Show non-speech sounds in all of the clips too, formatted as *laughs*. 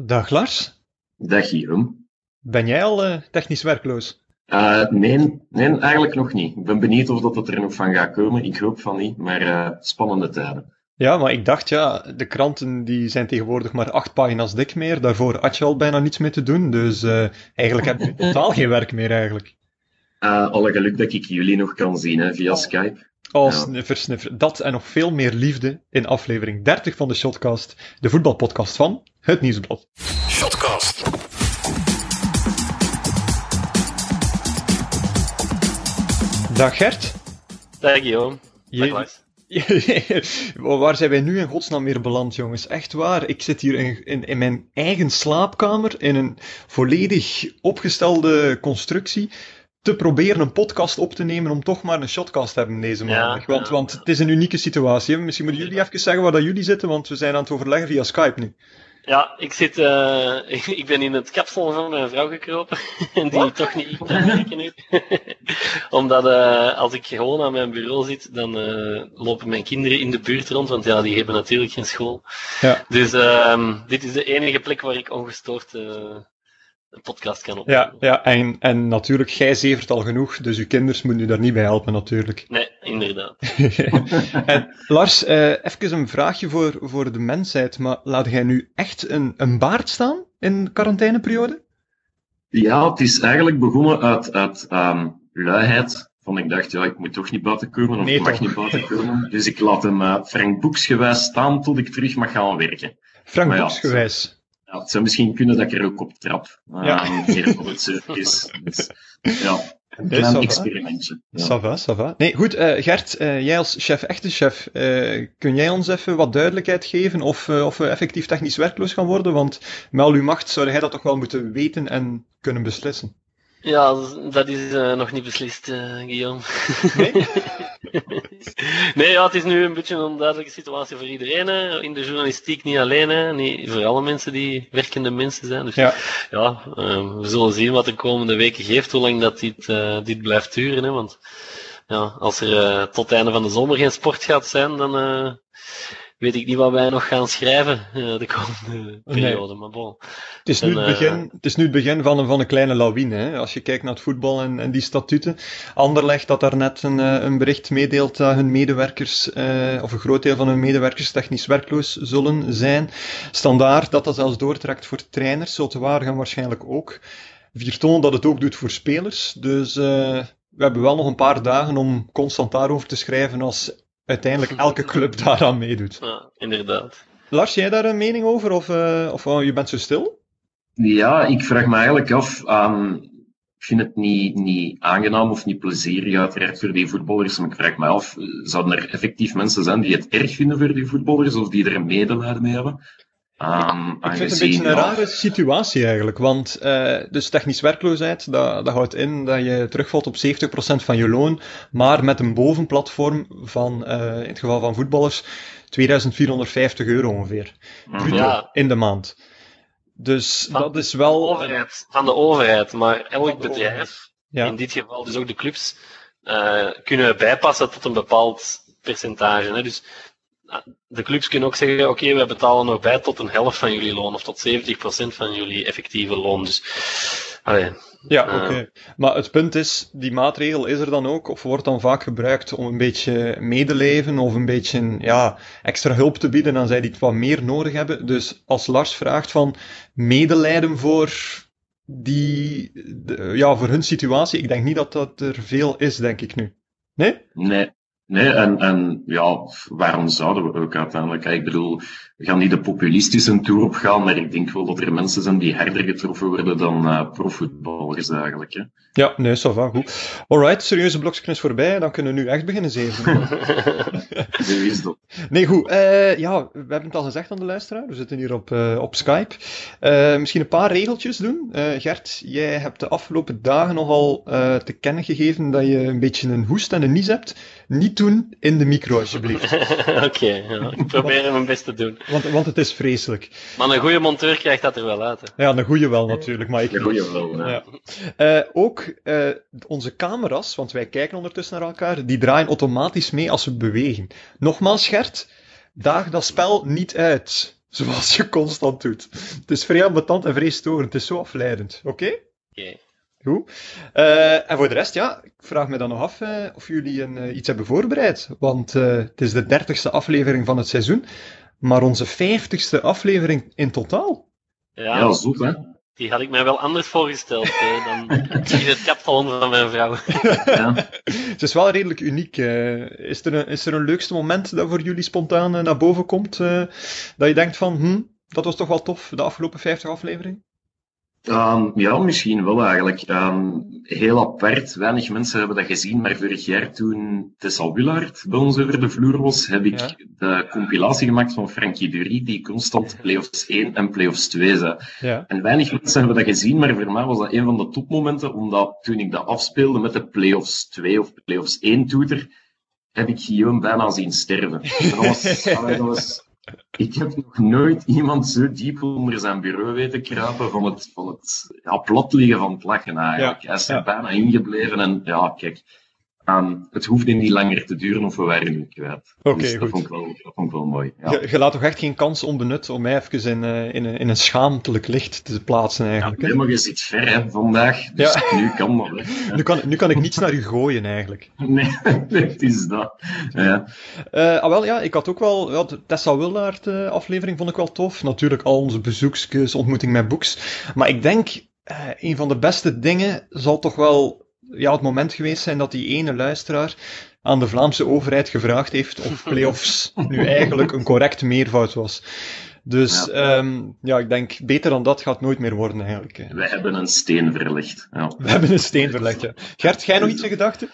Dag Lars. Dag Guillaume. Ben jij al uh, technisch werkloos? Uh, nee, nee, eigenlijk nog niet. Ik ben benieuwd of dat het er nog van gaat komen. Ik hoop van niet, maar uh, spannende tijden. Ja, maar ik dacht, ja, de kranten die zijn tegenwoordig maar acht pagina's dik meer. Daarvoor had je al bijna niets mee te doen. Dus eigenlijk heb je *laughs* totaal geen werk meer eigenlijk. alle geluk dat ik jullie nog kan zien hè, via Skype. Oh, ja. sniffer, sniffer. Dat en nog veel meer liefde in aflevering 30 van de Shotcast, de voetbalpodcast van het Nieuwsblad. Shotcast. Dag Gert. Dag Guillaume. Je... *laughs* waar zijn wij nu in godsnaam weer beland, jongens? Echt waar. Ik zit hier in, in, in, mijn eigen slaapkamer, in een volledig opgestelde constructie, te proberen een podcast op te nemen om toch maar een shotcast te hebben deze maandag. Ja, want, want het is een unieke situatie. Misschien moeten jullie even zeggen waar dat jullie zitten, want we zijn aan het overleggen via Skype nu. Ja, ik, zit, *laughs* uh, ik ben in het kapsel van mijn vrouw gekropen. *laughs* En die toch niet werken. *laughs* Omdat uh, als ik gewoon aan mijn bureau zit, dan uh, lopen mijn kinderen in de buurt rond. Want ja, die hebben natuurlijk geen school. Ja. Dus uh, dit is de enige plek waar ik ongestoord een podcast kan opnemen. Ja, ja en, en natuurlijk, jij zevert al genoeg, dus uw kinders moeten u daar niet bij helpen natuurlijk. Nee, inderdaad. *laughs* en Lars, uh, even een vraagje voor, voor de mensheid, maar laat jij nu echt een, een baard staan in quarantaineperiode? Ja, het is eigenlijk begonnen uit, uit um, luiheid. Van ik dacht, ja, ik moet toch niet buiten komen, of nee, ik mag toch. niet buiten komen. Dus ik laat hem uh, Frank Boeksgewijs staan tot ik terug mag gaan werken. Frank ja, Boeksgewijs? Ja, het zou misschien kunnen dat ik er ook op trap. Ja. Um, voor het is. Dus, ja, een klein experimentje. Ja. va, ça va. Nee, goed, uh, Gert, uh, jij als chef, echte chef, uh, kun jij ons even wat duidelijkheid geven of, of we effectief technisch werkloos gaan worden? Want met al uw macht zou hij dat toch wel moeten weten en kunnen beslissen. Ja, dat is uh, nog niet beslist, uh, Guillaume. Nee? *laughs* nee, ja, het is nu een beetje een onduidelijke situatie voor iedereen. Hè. In de journalistiek niet alleen, hè. Niet voor alle mensen die werkende mensen zijn. Dus ja, ja uh, we zullen zien wat de komende weken geeft, hoe lang dat dit, dit blijft duren. Hè. Want ja, als er tot het einde van de zomer geen sport gaat zijn, dan weet ik niet wat wij nog gaan schrijven uh, de komende periode. Maar bon. Het is, nu het, begin, uh, het is nu het begin van een, van een kleine lawine. Hè? Als je kijkt naar het voetbal en, en die statuten. Anderlecht dat daar net een, uh, een bericht meedeelt dat hun medewerkers, of een groot deel van hun medewerkers technisch werkloos zullen zijn. Standaard dat dat zelfs doortrekt voor trainers. Zo te waar gaan waarschijnlijk ook. Vierton dat het ook doet voor spelers. Dus we hebben wel nog een paar dagen om constant daarover te schrijven als uiteindelijk elke club daaraan meedoet. Ja, inderdaad. Lars, jij daar een mening over of, uh, of oh, je bent zo stil? Ja, ik vraag me eigenlijk af. Um, ik vind het niet, niet aangenaam of niet plezierig, uiteraard, voor die voetballers. Maar ik vraag me af, zouden er effectief mensen zijn die het erg vinden voor die voetballers of die er een medelijden mee hebben? Um, ik vind het een beetje een rare situatie eigenlijk, want uh, dus technisch werkloosheid, dat, dat houdt in dat je terugvalt op 70% van je loon, maar met een bovenplatform van, uh, in het geval van voetballers, 2450 euro ongeveer, bruto ja. in de maand. Dus van, dat is wel... Van de overheid, van de overheid maar elk bedrijf, ja. in dit geval dus ook de clubs, uh, kunnen bijpassen tot een bepaald percentage. Hè? Dus de clubs kunnen ook zeggen, oké, wij betalen nog bij tot een helft van jullie loon, of tot 70% van jullie effectieve loon. Dus, allee, ja, oké. Okay. Maar het punt is, die maatregel is er dan ook, of wordt dan vaak gebruikt om een beetje medeleven of een beetje ja, extra hulp te bieden aan zij die het wat meer nodig hebben. Dus als Lars vraagt van medelijden voor die, de, ja, voor hun situatie, ik denk niet dat dat er veel is, denk ik nu. Nee? Nee, Nee, en, en ja, waarom zouden we ook uiteindelijk? Ik bedoel, we gaan niet de populistische tour op gaan, maar ik denk wel dat er mensen zijn die harder getroffen worden dan uh, profvoetballers eigenlijk. Hè. Ja, nee, ça va, goed. Alright, serieuze blokjes voorbij, dan kunnen we nu echt beginnen zeven. *laughs* is dat. Nee, goed. Uh, ja, we hebben het al gezegd aan de luisteraar, we zitten hier op, uh, op Skype. misschien een paar regeltjes doen. Gert, jij hebt de afgelopen dagen nogal te kennen gegeven dat je een beetje een hoest en een nies hebt. Niet doen in de micro, alsjeblieft. *laughs* Oké, ja, ik probeer mijn best te doen. Want, want het is vreselijk. Maar een goede monteur krijgt dat er wel uit. Hè. Ja, een goede wel natuurlijk. Maar ik, een goede wel, ja. Uh, ook uh, onze camera's, want wij kijken ondertussen naar elkaar, die draaien automatisch mee als we bewegen. Nogmaals, Gert, daag dat spel niet uit. zoals je constant doet. Het is vrij ambetant en vrij storend. Het is zo afleidend. Oké? Oké. Goed. Uh, en voor de rest, ja, ik vraag me dan nog af uh, of jullie een, uh, iets hebben voorbereid. Want het is de dertigste aflevering van het seizoen, maar onze vijftigste aflevering in totaal. Ja, ja zoet hè? Die had ik mij wel anders voorgesteld hè, dan *laughs* het kapsalon van mijn vrouw. ja. *laughs* Het is wel redelijk uniek. is, er een, is er een leukste moment dat voor jullie spontaan naar boven komt? dat je denkt van, hm, dat was toch wel tof, de afgelopen 50 afleveringen? Um, ja, misschien wel eigenlijk. Um, heel apart, weinig mensen hebben dat gezien, maar vorig jaar toen Tessa Willaert bij ons over de vloer was, heb ik ja. de compilatie gemaakt van Frankie Dury, die constant playoffs 1 en playoffs 2 zei. Ja. En weinig mensen hebben dat gezien, maar voor mij was dat een van de topmomenten, omdat toen ik dat afspeelde met de playoffs 2 of playoffs 1 toeter, heb ik Guillaume bijna zien sterven. dat was, *laughs* dat was ik heb nog nooit iemand zo diep onder zijn bureau weten krapen van het, van het ja, plat liggen van het lachen eigenlijk. Hij is er bijna ingebleven en ja, kijk, Um, het hoefde niet langer te duren of we waren nu kwijt. Oké, dus dat, vond ik wel, dat vond ik wel mooi. Ja. Je, je, laat toch echt geen kans onbenut om mij even in, uh, in, in, een schaamtelijk licht te plaatsen eigenlijk. Ja, maar je zit ver hè, vandaag, dus ja. nu kan dat. *laughs* Nu, kan, nu kan ik niets naar u gooien eigenlijk. *laughs* Nee, het is dat. Ja. Uh, ah, wel, ja, ik had ook wel, ja, de Tessa Willaert uh, aflevering vond ik wel tof. Natuurlijk al onze bezoekjes, ontmoeting met boeks. Maar ik denk, een van de beste dingen zal toch wel ja, het moment geweest zijn dat die ene luisteraar aan de Vlaamse overheid gevraagd heeft of playoffs nu eigenlijk een correct meervoud was. Dus ja. Um, ja, ik denk, beter dan dat gaat nooit meer worden eigenlijk. We hebben een steen verlegd. Ja. We hebben een steen verlegd, ja. Gert, jij nog iets in gedachten?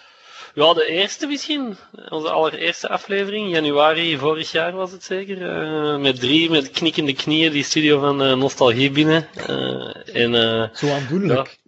Ja, de eerste misschien. Onze allereerste aflevering, januari vorig jaar was het zeker. Uh, met drie, met knikkende knieën, die studio van uh, Nostalgie binnen. Uh, en, Zo aandoenlijk. Ja,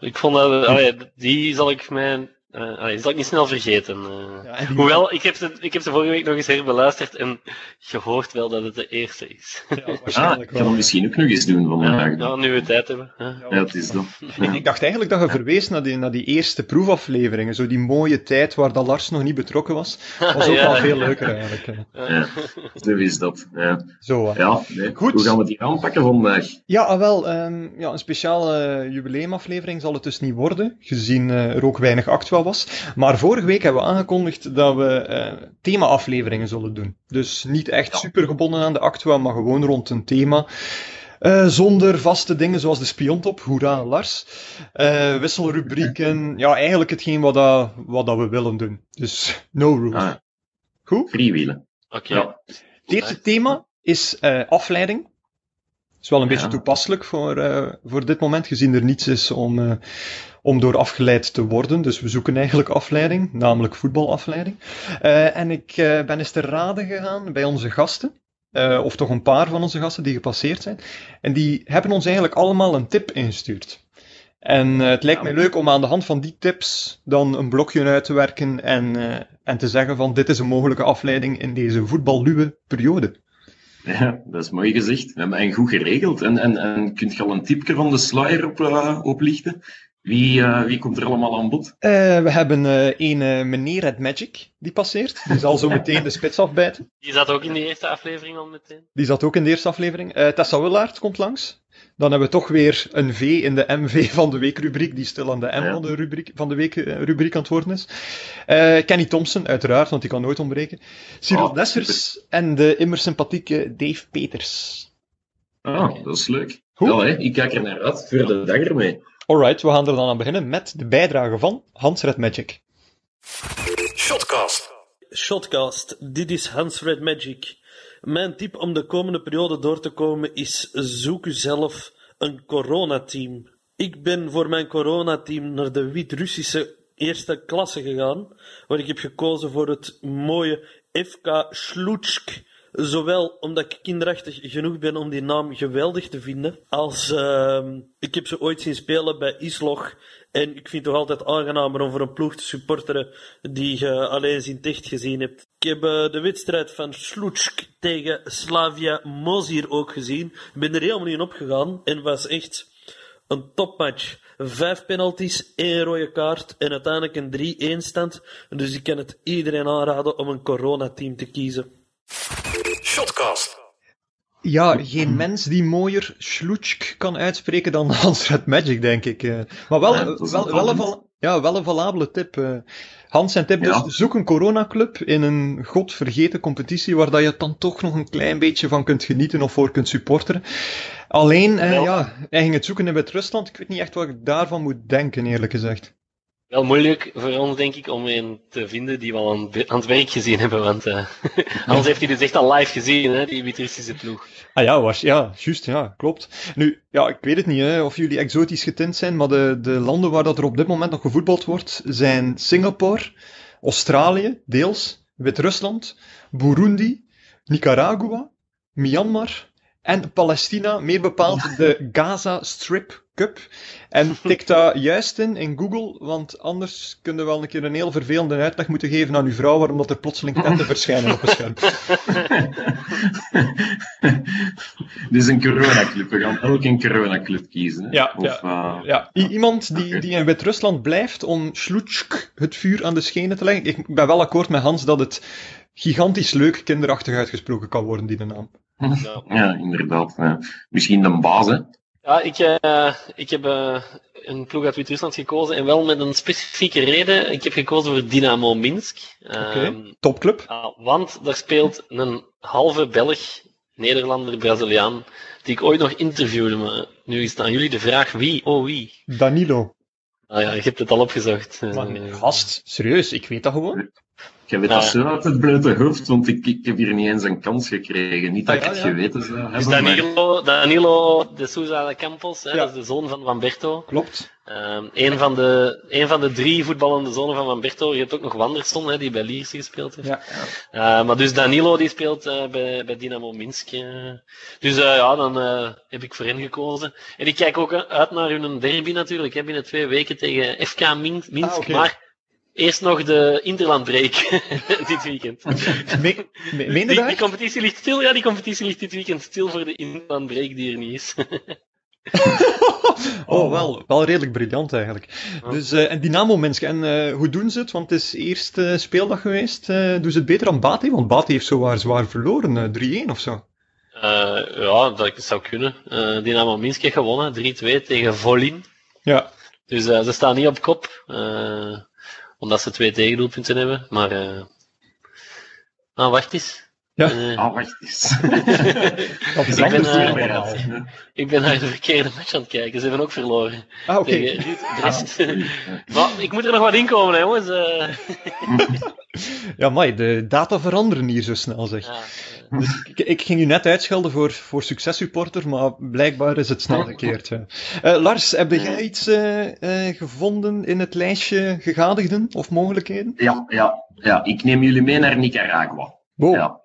ik vond dat, allee, die zal ik mij uh, allee, zal ik niet snel vergeten. Uh. Ja, Hoewel, ik heb, ze, ik heb ze vorige week nog eens herbeluisterd en je hoort wel dat het de eerste is. Ja, waarschijnlijk ah, hem misschien ook nog eens doen vandaag. Ja, ja, nu we tijd hebben. Ja, ja het is dat. Ik dacht eigenlijk dat je verwees naar die, naar die eerste proefafleveringen. Zo die mooie tijd waar dat Lars nog niet betrokken was. Dat was *laughs* ook wel veel leuker eigenlijk. Ja, zo is dat. Ja, zo, ja nee. Goed. Hoe gaan we die aanpakken vandaag? Ja, ah, wel, um, ja, een speciale jubileumaflevering zal het dus niet worden, gezien uh, er ook weinig actueel was. Maar vorige week hebben we aangekondigd dat we uh, thema-afleveringen zullen doen. Dus niet echt super gebonden aan de actua, maar gewoon rond een thema. Uh, zonder vaste dingen zoals de spiontop, hoera Lars. Uh, wisselrubrieken, ja, eigenlijk hetgeen wat, dat, wat dat we willen doen. Dus no rules. Ah, Goed? Freewheelen. Oké. Ja. Het eerste thema is uh, afleiding is wel een beetje toepasselijk voor, uh, voor dit moment, gezien er niets is om, uh, om door afgeleid te worden. Dus we zoeken eigenlijk afleiding, namelijk voetbalafleiding. Uh, en ik ben eens te raden gegaan bij onze gasten. of toch een paar van onze gasten die gepasseerd zijn. En die hebben ons eigenlijk allemaal een tip ingestuurd. En het lijkt mij leuk om aan de hand van die tips dan een blokje uit te werken en, en te zeggen van dit is een mogelijke afleiding in deze voetballuwe periode. Ja, dat is mooi gezegd. We hebben goed geregeld. En, en, en kunt je al een tipje van de sluier op, uh, oplichten? Wie, uh, wie komt er allemaal aan bod? Uh, we hebben een meneer Red Magic die passeert. Die zal zo meteen de spits afbijten. Die zat ook in de eerste aflevering al meteen. Die zat ook in de eerste aflevering. Tessa Willaert komt langs. Dan hebben we toch weer een V in de MV van de weekrubriek, die stil aan de M van de, rubriek, van de weekrubriek aan het worden is. Uh, Kenny Thompson, uiteraard, want die kan nooit ontbreken. Cyril oh, Dessers en de immer sympathieke Dave Peters. Ah, dat is leuk. Goed. hè, ik kijk er naar uit voor de dag ermee. Alright, we gaan er dan aan beginnen met de bijdrage van Hans Red Magic. Shotcast. Shotcast, dit is Hans Red Magic. Mijn tip om de komende periode door te komen is zoek zelf een coronateam. Ik ben voor mijn coronateam naar de Wit-Russische eerste klasse gegaan, waar ik heb gekozen voor het mooie FK Slutsk. Zowel omdat ik kinderachtig genoeg ben om die naam geweldig te vinden, als uh, ik heb ze ooit zien spelen bij Islog en ik vind het toch altijd aangenamer om voor een ploeg te supporteren die je alleen eens in echt gezien hebt. Ik heb uh, de wedstrijd van Slutsk tegen Slavia Mozir ook gezien. Ik ben er helemaal niet in opgegaan en was echt een topmatch. Vijf penalties, één rode kaart en uiteindelijk een 3-1 stand. Dus ik kan het iedereen aanraden om een coronateam te kiezen. Shotcast. Ja, geen mens die mooier Sloetsk kan uitspreken dan *laughs* Hans Red Magic, denk ik. eh. Maar wel, Ja, wel, een wel, een, val- ja, wel een valabele tip. eh. Hans zijn tip Ja. dus, zoek een coronaclub in een godvergeten competitie waar dat je dan toch nog een klein beetje van kunt genieten of voor kunt supporteren. Alleen, eh, ja, hij ging het zoeken in Wit-Rusland. Ik weet niet echt wat ik daarvan moet denken, eerlijk gezegd. Wel moeilijk voor ons, denk ik, om een te vinden die we al aan, het- aan het werk gezien hebben. Want eh *laughs* Hans heeft hij dus echt al live gezien, hè, die Wit-Russische ploeg. Ah ja, was, ja, juist, ja, klopt. Nu, ja, ik weet het niet hè, of jullie exotisch getint zijn, maar de, de landen waar dat er op dit moment nog gevoetbald wordt, zijn Singapore, Australië, deels, Wit-Rusland, Burundi, Nicaragua, Myanmar en Palestina, meer bepaald de Gaza Strip Cup. En *laughs* tik dat juist in in Google, want anders kun je wel een keer een heel vervelende uitleg moeten geven aan uw vrouw waarom dat er plotseling *laughs* tenten verschijnen op het scherm. *laughs* Dit is een coronaclub. We gaan elk een coronaclub kiezen. hè? Ja, of, eh, Ja, i- iemand die, die in Wit-Rusland blijft om Sloetsk het vuur aan de schenen te leggen. Ik ben wel akkoord met Hans dat het gigantisch leuk kinderachtig uitgesproken kan worden, die de naam. Ja. ja, inderdaad. ja. Misschien de baas, hè. Ja, ik, eh, ik heb eh, een ploeg uit Wit-Rusland gekozen en wel met een specifieke reden. Ik heb gekozen voor Dynamo Minsk. Ehm, Topclub. want daar speelt een halve Belg, Nederlander, Braziliaan, die ik ooit nog interviewde. Maar nu is het aan jullie de vraag wie, oh wie. Danilo. Ah ja, je hebt het al opgezocht. Eh, Maar gast, serieus, ik weet dat gewoon. Je weet Ja. dat zo uit het blote hoofd, want ik, ik heb hier niet eens een kans gekregen. Niet dat Ah, ik het ja. geweten zou hebben. Dus maar- Danilo, Danilo de Souza de Campos, hè, Ja. dat is de zoon van Wamberto. Klopt. Ehm een, van de, een van de drie voetballende zonen van Wamberto. Je hebt ook nog Wanderson, hè, die bij Lierse gespeeld heeft. Ja. Eh, maar dus Danilo die speelt eh, bij, bij Dynamo Minsk. eh. Dus eh, ja, dan eh, heb ik voor hen gekozen. En ik kijk ook uit naar hun derby natuurlijk. Hè, binnen twee weken tegen FK Min- Minsk. Ah. Maar eerst nog de Interlandbreak *laughs* dit weekend. Meen Die, die dat? competitie ligt stil. Ja, die competitie ligt dit weekend stil voor de Interlandbreak die er niet is. *laughs* Oh, wel, wel redelijk briljant eigenlijk. Dus, eh, en Dynamo Minsk, en eh, hoe doen ze het? Want het is eerst eh, speeldag geweest. Eh, doen ze het beter dan Bate? Want Bate heeft zowaar zwaar verloren, eh, 3-1 of zo. Eh, ja, dat zou kunnen. Eh Dynamo Minsk heeft gewonnen, 3-2 tegen Volin. Ja. Dus eh, ze staan niet op kop, eh, omdat ze twee tegendoelpunten hebben. Maar, ah, wacht eens. Ja. Ah, wacht eens. *laughs* Dat is Ik ben, allemaal. ik ben naar de verkeerde match aan het kijken. Ze hebben ook verloren Ah, oké. maar *laughs* ik moet er nog wat in komen, hè, jongens. eh. *laughs* Ja, maar de data veranderen hier zo snel, zeg. ja, Ik, ik ging u net uitschelden voor, voor successupporter, maar blijkbaar is het snel gekeerd. Ja. Eh, Lars, heb jij iets gevonden in het lijstje gegadigden of mogelijkheden? Ja, ja, ja, ik neem jullie mee naar Nicaragua. Wow, Ja,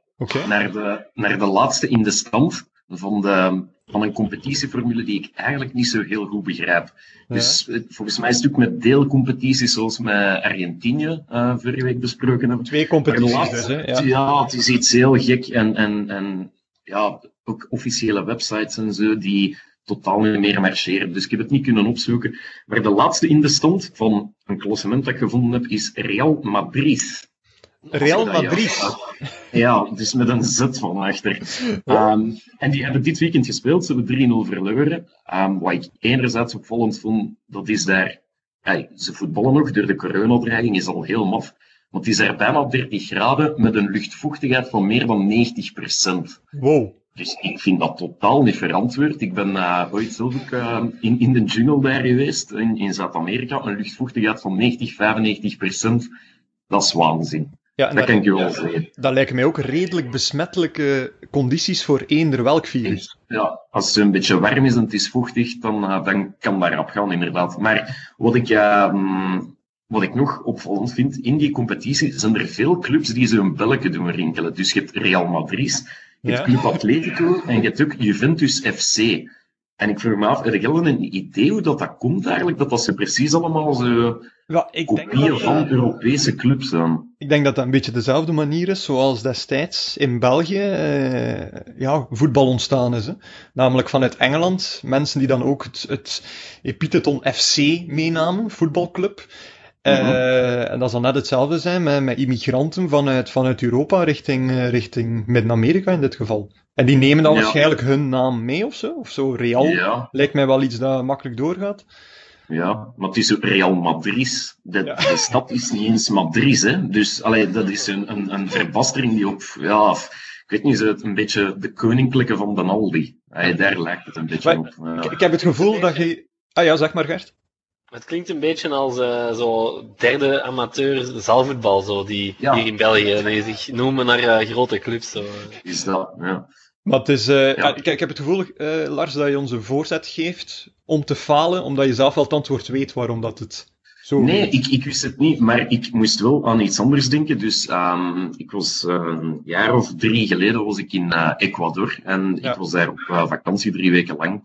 naar, de, naar de laatste in de stand van, de, van een competitieformule die ik eigenlijk niet zo heel goed begrijp. Dus eh, volgens mij is het ook met deelcompetities zoals met Argentinië eh vorige week besproken hebben. Twee competities dus, hè? Ja. ja, het is iets heel gek. En, en, en ja, ook officiële websites en zo die totaal niet meer marcheren. Dus ik heb het niet kunnen opzoeken. Maar de laatste in de stand van een klassement dat ik gevonden heb is Real Madrid. Real. Madrid. Ja, dus met een *laughs* Z van achter. Ehm, en die hebben dit weekend gespeeld. Ze hebben 3-0 verloren. Ehm, wat ik enerzijds opvallend vond, dat is daar... Hey, ze voetballen nog, door de coronadreiging is al heel maf. Want het is daar bijna 30 graden met een luchtvochtigheid van meer dan 90% Wow. Dus ik vind dat totaal niet verantwoord. Ik ben eh, ooit zelf ook eh, in, in de jungle daar geweest, in, in Zuid-Amerika. Een luchtvochtigheid van 90, 95 procent. Dat is waanzin. Ja, en Dat dat, je wel dat lijken mij ook redelijk besmettelijke condities voor eender welk virus. Ja, als het een beetje warm is en het is vochtig, dan, eh, dan kan dat rap gaan, inderdaad. Maar wat ik, eh, mm, wat ik nog opvallend vind, in die competitie zijn er veel clubs die zo'n belletje doen rinkelen. Dus je hebt Real Madrid, je hebt Ja. Club Atletico en je hebt ook Juventus FC. En ik vroeg me af, heb wel een idee hoe dat, dat komt eigenlijk? Dat dat ze precies allemaal zo Ja, ik denk, kopieën dat, van eh, Europese clubs zijn. ik denk dat dat een beetje dezelfde manier is zoals destijds in België eh, ja, voetbal ontstaan is. Hè. Namelijk vanuit Engeland, mensen die dan ook het, het epiteton FC meenamen, voetbalclub. Uh, En dat zal net hetzelfde zijn met, met immigranten vanuit, vanuit Europa richting, uh, richting Midden-Amerika in dit geval. En die nemen dan ja. waarschijnlijk hun naam mee of zo? Of zo, Real ja. lijkt mij wel iets dat makkelijk doorgaat. Ja, maar het is Real Madrid. De, ja. de stad is niet eens Madrid, hè. Dus allee, dat is een, een, een verbastering die op, ja, ik weet niet, het een beetje de koninklijke van de Aldi. Allee, daar lijkt het een beetje maar, op. Ik, ik heb het gevoel dat je... Ah ja, zeg maar Gert. Het klinkt een beetje als uh, zo derde amateur zaalvoetbal, zo, die ja. hier in België die zich noemen naar uh, grote clubs. Zo. Is dat, ja. Maar het is, uh, ja. ik, ik, heb het gevoel, Lars, dat je ons een voorzet geeft om te falen, omdat je zelf wel het antwoord weet waarom dat het zo Nee, ik, ik wist het niet, maar ik moest wel aan iets anders denken. Dus um, ik was een jaar of drie geleden was ik in Ecuador en ja. ik was daar op vakantie drie weken lang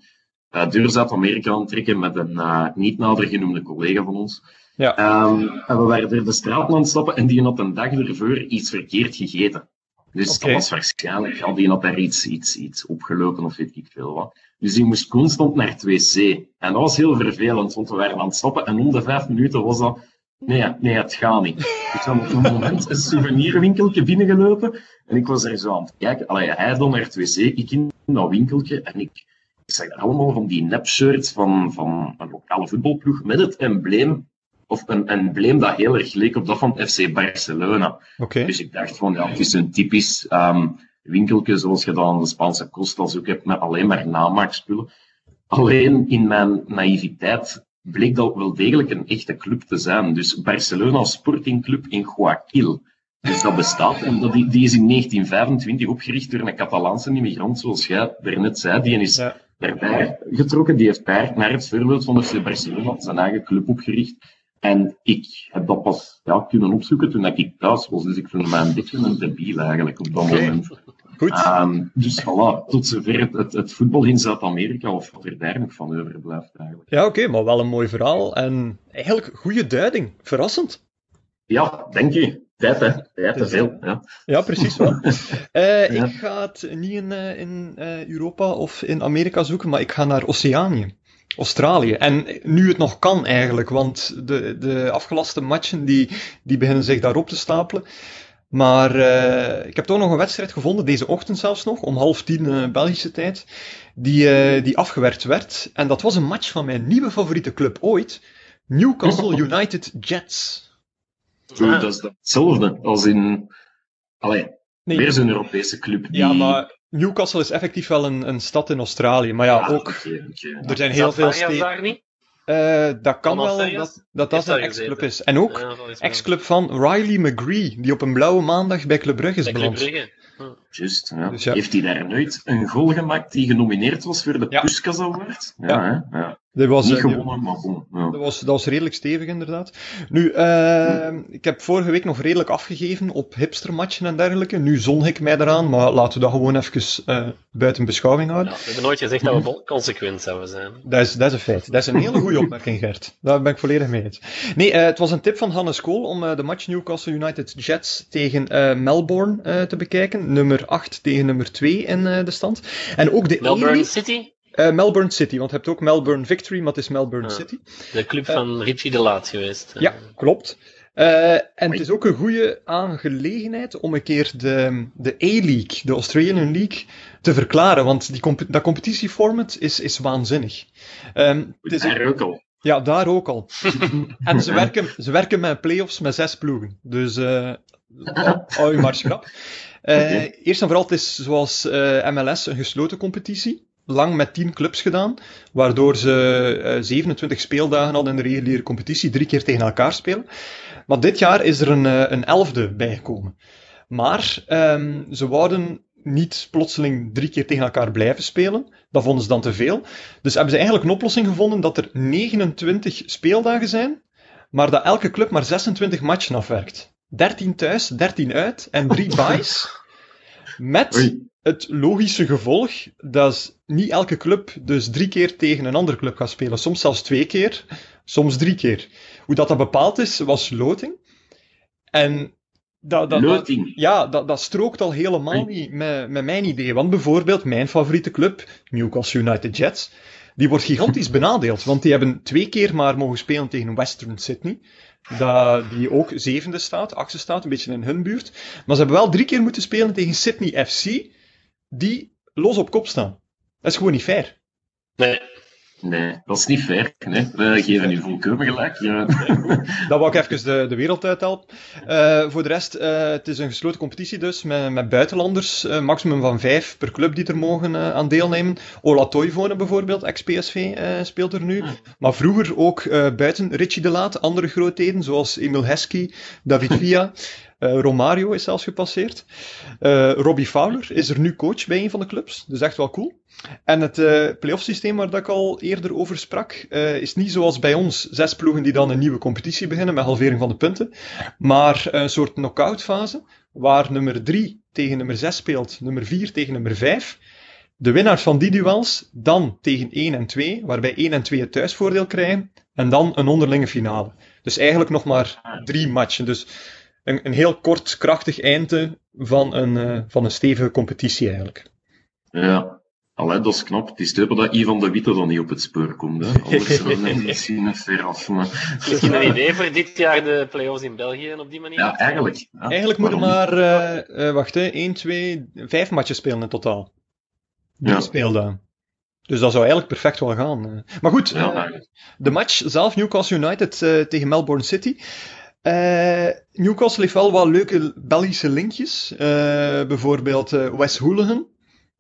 uh, deur Zuid-Amerika aan trekken met een uh, niet nader genoemde collega van ons. Ja. Um, en we waren er de straat aan het stappen en die had een dag ervoor iets verkeerd gegeten. Dus okay. dat was waarschijnlijk, ja, die had daar iets, iets, iets opgelopen of weet ik veel wat. Dus die moest constant naar het wc. En dat was heel vervelend, want we waren aan het stappen en om de vijf minuten was dat, nee, nee, het gaat niet. Ik ben op een moment een souvenirwinkeltje binnengelopen en ik was er zo aan het kijken. Allee, hij dan naar het wc, ik in dat winkeltje en ik, ik zag allemaal van die nepshirts van, van een lokale voetbalploeg met het embleem, of een embleem dat heel erg leek op dat van FC Barcelona. Okay. Dus ik dacht van, ja, het is een typisch um, winkeltje zoals je dat aan de Spaanse Costas ook hebt, met alleen maar namaakspullen. Alleen in mijn naïviteit bleek dat wel degelijk een echte club te zijn. Dus Barcelona Sporting Club in Guayaquil. Dus dat bestaat. En dat, die, die is in 1925 opgericht door een Catalaanse immigrant, zoals jij daarnet zei. Die is ja daarbij getrokken. Die heeft daar, naar het voorbeeld van FC Barcelona, zijn eigen club opgericht. En ik heb dat pas ja, kunnen opzoeken toen ik thuis was. Dus ik voelde mij een beetje een debiel eigenlijk op dat okay. moment. Goed. Um, dus voilà, tot zover het, het, het voetbal in Zuid-Amerika, of wat er daar nog van overblijft eigenlijk. Ja, oké, okay, maar wel een mooi verhaal. En eigenlijk goede duiding. Verrassend. Ja, denk je. Tijd, hè? Tijd te veel. Ja, ja precies wel. uh, *laughs* ja. Ik ga het niet in, uh, in uh, Europa of in Amerika zoeken, maar ik ga naar Oceanië. Australië. En nu het nog kan eigenlijk, want de, de afgelaste matchen die, die beginnen zich daarop te stapelen. Maar uh, ik heb toch nog een wedstrijd gevonden, deze ochtend zelfs nog, om half tien uh, Belgische tijd, die, uh, die afgewerkt werd. En dat was een match van mijn nieuwe favoriete club ooit, Newcastle *laughs* United Jets. Ja. Dat is hetzelfde als in. Allee, nee. weer zo'n Europese club. Die... Ja, maar Newcastle is effectief wel een, een stad in Australië. Maar ja, ja ook. Okay, okay. Er zijn heel veel steden. daar niet? Uh, dat kan wel, dat dat, dat een ex-club is. En ook ja, ex-club van Riley McGree, die op een blauwe maandag bij Club Brugge is beland. Hm. Juist, ja. Dus ja. Heeft hij daar nooit een goal gemaakt die genomineerd was voor de ja. Puskas Award? Ja, ja. Hè? ja. Dat was, Niet gewonnen, maar bon. Ja. Dat, was, dat was redelijk stevig, inderdaad. Nu, uh, hm. ik heb vorige week nog redelijk afgegeven op hipstermatchen en dergelijke. Nu zon ik mij eraan, maar laten we dat gewoon even uh, buiten beschouwing houden. Ja, we hebben nooit gezegd dat we consequent zouden zijn. Dat is, dat is een feit. Dat is een hele goede opmerking, Gert. Daar ben ik volledig mee eens. Nee, uh, het was een tip van Hannes Kool om uh, de match Newcastle United Jets tegen Melbourne te bekijken. Nummer 8 tegen nummer 2 in de stand. En ook de Melbourne City? Uh, Melbourne City, want je hebt ook Melbourne Victory, maar het is Melbourne City. De club uh, van Richie de Laat geweest. Ja, klopt. Uh, en het is ook een goede aangelegenheid om een keer de, de A-League, de Australian League, te verklaren, want die comp dat competitieformat is, is waanzinnig. Um, het is ook. Ja, daar ook al. *laughs* en ze werken, ze werken met playoffs met zes ploegen. Dus hou je maar schrap. Okay. Eerst en vooral, het is zoals MLS een gesloten competitie lang met 10 clubs gedaan, waardoor ze uh, 27 speeldagen hadden in de reguliere competitie, drie keer tegen elkaar spelen. Maar dit jaar is er een, uh, een elfde bijgekomen. Maar um, ze wouden niet plotseling drie keer tegen elkaar blijven spelen. Dat vonden ze dan te veel. Dus hebben ze eigenlijk een oplossing gevonden dat er 29 speeldagen zijn, maar dat elke club maar 26 matchen afwerkt. 13 thuis, 13 uit en 3 *laughs* byes. Met Oei het logische gevolg dat niet elke club dus drie keer tegen een andere club gaat spelen. Soms zelfs twee keer, soms drie keer. Hoe dat, dat bepaald is, was loting. En dat, dat, ja, dat, dat strookt al helemaal niet met, met mijn idee. Want bijvoorbeeld mijn favoriete club, Newcastle United Jets, die wordt gigantisch *laughs* benadeeld, want die hebben twee keer maar mogen spelen tegen Western Sydney. Dat, die ook zevende staat, achtste staat, een beetje in hun buurt. Maar ze hebben wel drie keer moeten spelen tegen Sydney FC, die los op kop staan. Dat is gewoon niet fair. Nee. Nee, dat is niet fair. Nee. We geven nu volkomen gelijk. Ja. *laughs* Dat wou ik even de, de wereld uithelpen. Uh, voor de rest, uh, het is een gesloten competitie dus, met, met buitenlanders. Uh, maximum van vijf per club die er mogen aan deelnemen. Ola Toivonen bijvoorbeeld, ex-PSV, speelt er nu. Maar vroeger ook buiten Richie de Laat, andere grootheden, zoals Emil Heskey, David Villa. *laughs* Uh, Romario is zelfs gepasseerd. Uh, Robbie Fowler is er nu coach bij een van de clubs. Dus echt wel cool. En het uh, playoff systeem waar dat ik al eerder over sprak, is niet zoals bij ons zes ploegen die dan een nieuwe competitie beginnen met halvering van de punten. Maar een soort knock-out fase, waar nummer 3 tegen nummer 6 speelt, nummer 4 tegen nummer 5. De winnaars van die duels dan tegen 1 en 2, waarbij 1 en 2 het thuisvoordeel krijgen. En dan een onderlinge finale. Dus eigenlijk nog maar drie matchen. Dus een, een heel kort, krachtig einde van een, uh, van een stevige competitie eigenlijk. Ja, Allee, dat is knap. Het is dubbel dat Ivan de Witte dan niet op het spoor komt. Hè. Anders we *laughs* misschien een ver af. Maar... Misschien een idee voor dit jaar de play-offs in België op die manier? Ja, eigenlijk. Ja. Eigenlijk moeten we maar, uh, uh, wacht, hè, 1, 2, 5 matches spelen in totaal. Drie ja. speeldagen. Dus dat zou eigenlijk perfect wel gaan. Maar goed, ja, de match zelf, Newcastle United tegen Melbourne City. Uh, Newcastle heeft wel wat leuke Belgische linkjes. Uh, bijvoorbeeld uh, Wes Hooligan.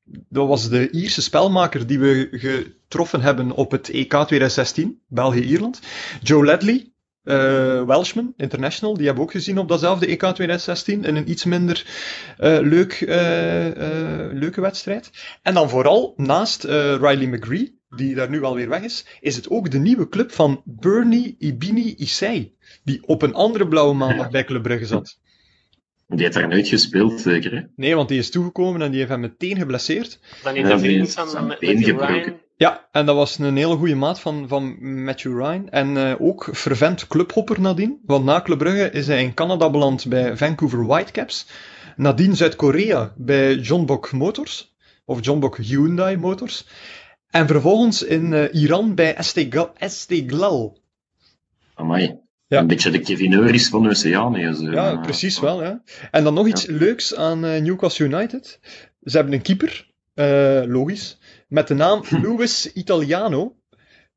Dat was de Ierse spelmaker die we getroffen hebben op het EK 2016, België-Ierland. Joe Ledley, Welshman, international, die hebben we ook gezien op datzelfde EK 2016 in een iets minder leuk, leuke wedstrijd. En dan vooral naast Riley McGree, die daar nu alweer weg is, is het ook de nieuwe club van Bernie Ibini Isai, die op een andere blauwe maandag bij Club Brugge zat. Die heeft daar nooit gespeeld, zeker? Hè? Nee, want die is toegekomen en die heeft hem meteen geblesseerd. Dan niet de vriend Matthew Ryan. Ja, en dat was een hele goede maat van, van Matthew Ryan. En uh, ook fervent clubhopper nadien. Want na Club Brugge is hij in Canada beland bij Vancouver Whitecaps. Nadien Zuid-Korea bij John Bok Motors. Of John Bok Hyundai Motors. En vervolgens in uh, Iran bij Esteglal. Amai. Ja. Een beetje de Kevin Euris van Oceanië. Zo. Ja, precies wel. Ja. En dan nog iets leuks aan uh, Newcastle United. Ze hebben een keeper, uh, logisch, met de naam *laughs* Luis Italiano.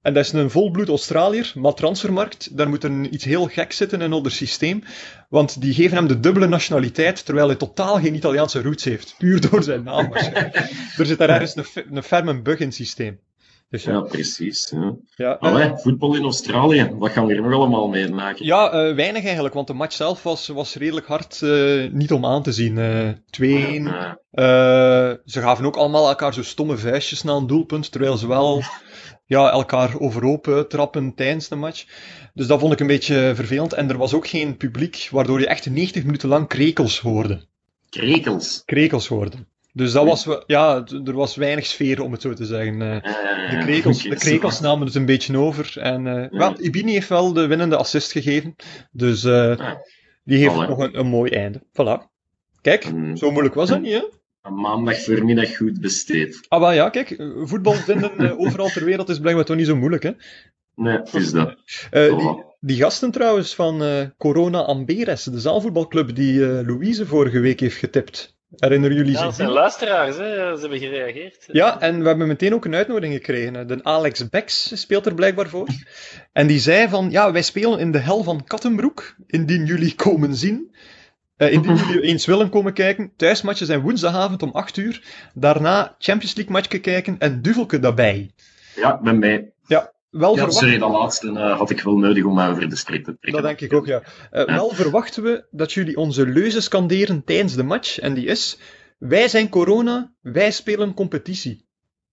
En dat is een volbloed Australiër, maar transfermarkt, daar moet er iets heel gek zitten in onder systeem. Want die geven hem de dubbele nationaliteit, terwijl hij totaal geen Italiaanse roots heeft. Puur door zijn naam waarschijnlijk. *laughs* er zit daar ergens een, een ferme bug in het systeem. Dus ja. ja. precies. Ja. Ja, Allee, uh, voetbal in Australië, wat gaan we hier nog allemaal mee maken? Ja, uh, weinig eigenlijk, want de match zelf was, was redelijk hard uh, niet om aan te zien. 2-1. ze gaven ook allemaal elkaar zo stomme vuistjes na een doelpunt, terwijl ze wel ja, elkaar overhoop trappen tijdens de match. Dus dat vond ik een beetje vervelend. En er was ook geen publiek, waardoor je echt 90 minuten lang krekels hoorde. Krekels? Krekels hoorde. Dus dat was, ja, er was weinig sfeer, om het zo te zeggen. Uh, de krekels, de krekels namen het een beetje over. En uh, wel, Ibini heeft wel de winnende assist gegeven. Dus uh, die heeft nog een, een mooi einde. Voilà. Kijk, zo moeilijk was dat niet, hè? Een maandag voormiddag goed besteed. Ah, wel ja, kijk, voetbal vinden *laughs* overal ter wereld is blijkbaar toch niet zo moeilijk, hè? Nee, is dat. die, die, gasten trouwens van Corona Amberes, de zaalvoetbalclub die Louise vorige week heeft getipt. Herinneren jullie zich? Ja, dat zijn luisteraars, hè? ze hebben gereageerd. Ja, en we hebben meteen ook een uitnodiging gekregen. De Alex Bex speelt er blijkbaar voor. En die zei van, ja, wij spelen in de hel van Kattenbroek, indien jullie komen zien. Uh, indien *laughs* jullie eens willen komen kijken, thuismatjes zijn woensdagavond om 8 uur. Daarna Champions League matchje kijken en duvelke daarbij. Ja, ben mij. Wel ja, sorry, dat laatste uh, had ik wel nodig om mij over de streep te trekken. Dat denk ik ook, ja. Uh, ja. Wel verwachten we dat jullie onze leuze scanderen tijdens de match. En die is, wij zijn corona, wij spelen competitie.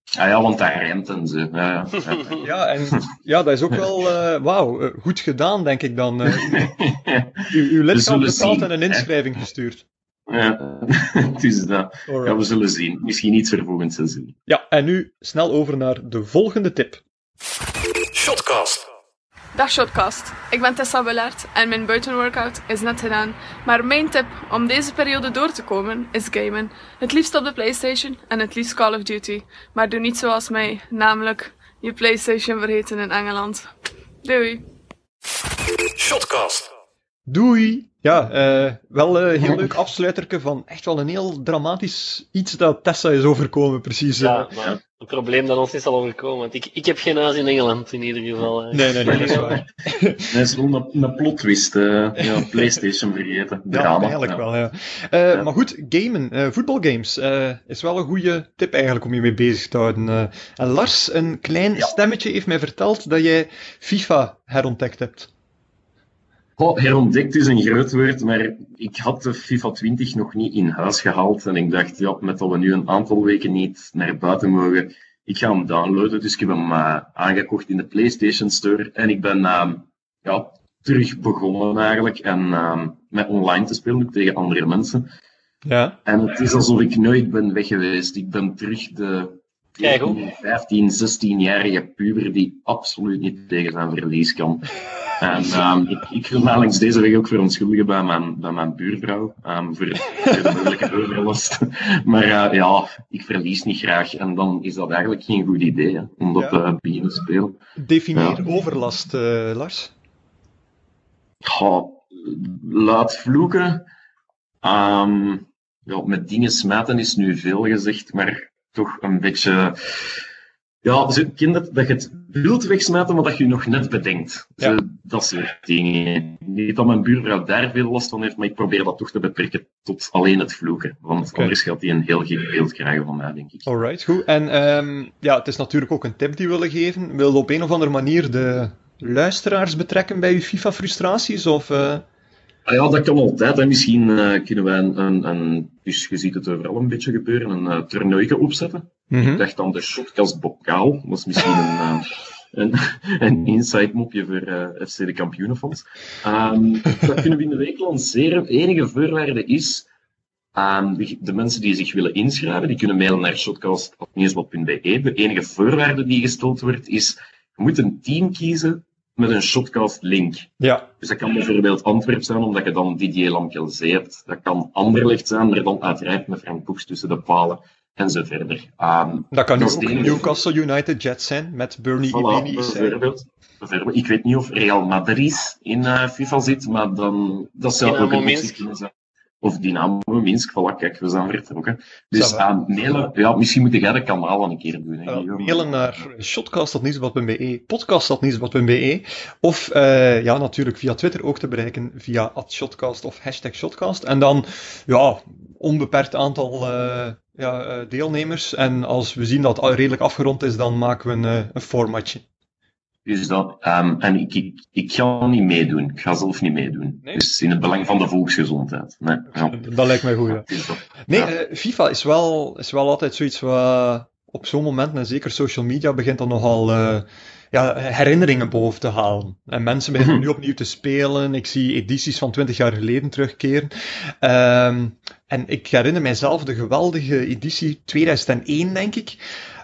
Ja, ja, want daar rent en zo. Ja, ja. *laughs* ja, en ja, dat is ook wel, uh, wauw, goed gedaan, denk ik dan. *laughs* u, uw lidschap betaald en een inschrijving gestuurd. Ja, *laughs* dus dat. Ja, we zullen zien. Misschien iets volgend seizoen. Ja, en nu snel over naar de volgende tip. Shotcast. Dag Shotcast. Ik ben Tessa Willaert en mijn buitenworkout is net gedaan. Maar mijn tip om deze periode door te komen is gamen. Het liefst op de Playstation en het liefst Call of Duty. Maar doe niet zoals mij, namelijk je PlayStation vergeten in Engeland. Doei. Shotcast. Doei. Ja, uh, wel een heel leuk afsluiterke van echt wel een heel dramatisch iets dat Tessa is overkomen, precies. Ja, maar het probleem dat ons is al overkomen, want ik, ik heb geen huis in Engeland in ieder geval. Nee, nee, nee, dat is waar. *laughs* is wel een, een plot twist, uh, ja, *laughs* Playstation vergeten. Drama. Ja, eigenlijk ja. wel, ja. Uh, ja. Maar goed, gamen, voetbalgames, is wel een goede tip eigenlijk om je mee bezig te houden. en Lars, een klein stemmetje heeft mij verteld dat jij FIFA herontdekt hebt. Oh, herontdekt is een groot woord, maar ik had de FIFA 20 nog niet in huis gehaald. En ik dacht, ja, met dat we nu een aantal weken niet naar buiten mogen, ik ga hem downloaden. Dus ik heb hem uh, aangekocht in de PlayStation Store. En ik ben uh, ja, terug begonnen eigenlijk. En uh, met online te spelen, ook tegen andere mensen. Ja. En het is alsof ik nooit ben weg geweest. Ik ben terug de 15, 16-jarige puber die absoluut niet tegen zijn verlies kan. En um, ik, ik wil me langs deze weg ook verontschuldigen bij mijn, bij mijn buurvrouw um, voor, voor de mogelijke overlast. Maar uh, ja, ik verlies niet graag en dan is dat eigenlijk geen goed idee hè, om dat te ja. beginnen spelen. Definieer ja. overlast, uh, Lars. Ja, laat vloeken. Um, ja, met dingen smaten is nu veel gezegd, maar toch een beetje ja, ze kinderen dat je het wilt wegsmijten, maar dat je je nog net bedenkt. Ja. Dat soort dingen. Niet dat mijn buurvrouw daar veel last van heeft, maar ik probeer dat toch te beperken tot alleen het vloeken. Want okay. anders gaat hij een heel gek beeld krijgen van mij, denk ik. Alright, goed. En um, ja, het is natuurlijk ook een tip die we willen geven. Wil je op een of andere manier de luisteraars betrekken bij je FIFA-frustraties? Of... Uh... Ah ja, dat kan altijd. Hè. Misschien uh, kunnen wij een, een, een, dus je ziet het overal een beetje gebeuren, een uh, toernooitje opzetten. Mm -hmm. Ik dacht dan de shotcast bokaal. Dat is misschien een, uh, *laughs* een, een inside mopje voor uh, FC de Kampioenenfonds. Um, dat kunnen we in de week lanceren. enige voorwaarde is, um, de, de, mensen die zich willen inschrijven, die kunnen mailen naar shotcast.nieuwsblad.be. De enige voorwaarde die gesteld wordt is, je moet een team kiezen met een shotcast link. Ja. Dus dat kan bijvoorbeeld Antwerp zijn, omdat je dan Didier Lamkelzee hebt. Dat kan Anderlecht zijn, maar dan uiteraard met Frank Koeks tussen de palen en zo verder. Um, dat kan ook Newcastle United Jets zijn, met Bernie voilà, Ibini. Bijvoorbeeld, bijvoorbeeld. Ik weet niet of Real Madrid in uh, FIFA zit, maar dan, dat zou ook een optie kunnen zijn. Of Dynamo Minsk, voilà, kijk, we zijn vertrokken. Dus aan mailen, ja, misschien moet jij dat kanaal al een keer doen. Hè, uh, mailen naar shotcast.nieuwsblad.be, podcast.nieuwsblad.be of uh, ja, natuurlijk via Twitter ook te bereiken via shotcast of hashtag shotcast. En dan, ja, onbeperkt aantal uh, ja, uh, deelnemers. En als we zien dat het redelijk afgerond is, dan maken we een, een formatje. Dus dat, um, en ik, ik, ik ga niet meedoen. Ik ga zelf niet meedoen. Nee? Dus in het belang van de volksgezondheid. Nee, ja. Dat lijkt mij goed, ja. Nee, ja. Uh, FIFA is wel, is wel altijd zoiets wat op zo'n moment, en zeker social media, begint dan nogal uh, ja, herinneringen boven te halen. En mensen beginnen nu opnieuw te spelen. Ik zie edities van 20 jaar geleden terugkeren. Um, en ik herinner mijzelf de geweldige editie 2001, denk ik,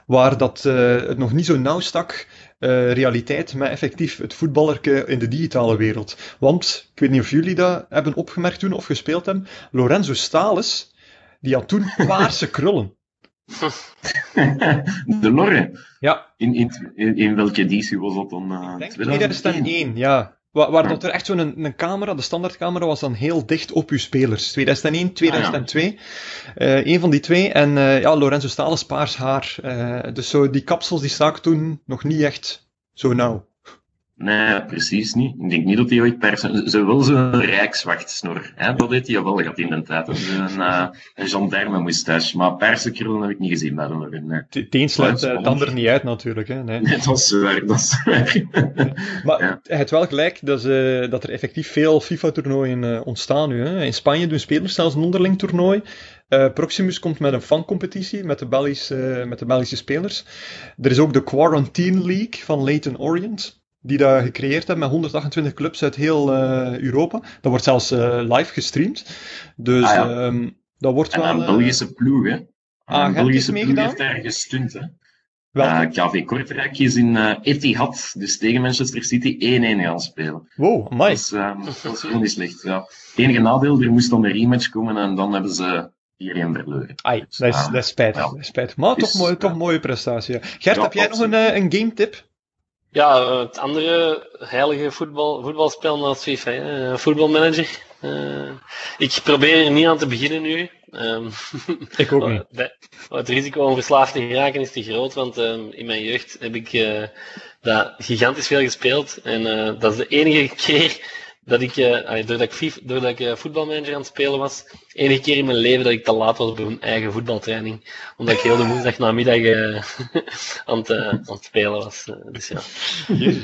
waar dat, uh, het nog niet zo nauw stak uh, realiteit met effectief het voetballerke in de digitale wereld. Want, ik weet niet of jullie dat hebben opgemerkt toen of gespeeld hebben, Lorenzo Stales, die had toen *laughs* paarse krullen. De Lorre? Ja. In, in, in, in welke editie was dat dan? Uh, ik denk 2001, ja. Waar, dat er echt zo'n een, een camera, de standaardcamera, was dan heel dicht op uw spelers. 2001, 2002. Ah, een van die twee. En uh, ja, Lorenzo Stales paars haar. Uh, dus zo, die kapsels die staken toen nog niet echt zo nauw. Nee, precies niet. Ik denk niet dat hij ooit per Ze wil zo'n rijkswachtsnor. Hè? Dat deed hij wel gehad in de tijd. Een, uh, een gendarme moustache. Maar perse krullen heb ik niet gezien bij hem. Nee. Het een sluit het ander niet uit natuurlijk. Hè? Nee. nee, *laughs* dat is waar. Dat is waar. *laughs* maar ja. heeft wel gelijk dat, ze, dat er effectief veel FIFA-toernooien uh, ontstaan nu. Hè? In Spanje doen spelers zelfs een onderling toernooi. Uh, Proximus komt met een fancompetitie met de, Belgische, met de Belgische spelers. Er is ook de Quarantine League van Leyton Orient die dat gecreëerd hebben met 128 clubs uit heel uh, Europa. Dat wordt zelfs uh, live gestreamd. Dus ah, ja. um, dat wordt en wel... een Belgische ploeg, hè. Ah, een Belgische ploeg heeft daar gestunt, hè. Uh, KV Kortrijk is in uh, Etihad, dus tegen Manchester City, 1-1 gaan spelen. Wow, amai. Dat is, um, dat is gewoon niet slecht, ja. Het enige nadeel, er moest dan een rematch komen en dan hebben ze Iedereen verloren. Ai, dat is, dat is spijtig. Dat is spijtig. Maar toch, mooi, toch mooie prestatie. Gert, heb jij nog een, een game tip? Ja, het andere heilige voetbal, voetbalspel naast FIFA, hè? voetbalmanager. Uh, ik probeer er niet aan te beginnen nu. Um, *laughs* ik ook niet. *laughs* Het risico om verslaafd te geraken is te groot, want um, in mijn jeugd heb ik uh, dat gigantisch veel gespeeld. En uh, dat is de enige keer dat ik, uh, doordat ik, FIFA, doordat ik uh, voetbalmanager aan het spelen was, enige keer in mijn leven dat ik te laat was bij mijn eigen voetbaltraining. Omdat ik heel de woensdag namiddag uh, *laughs* aan, het, aan het spelen was. dus ja.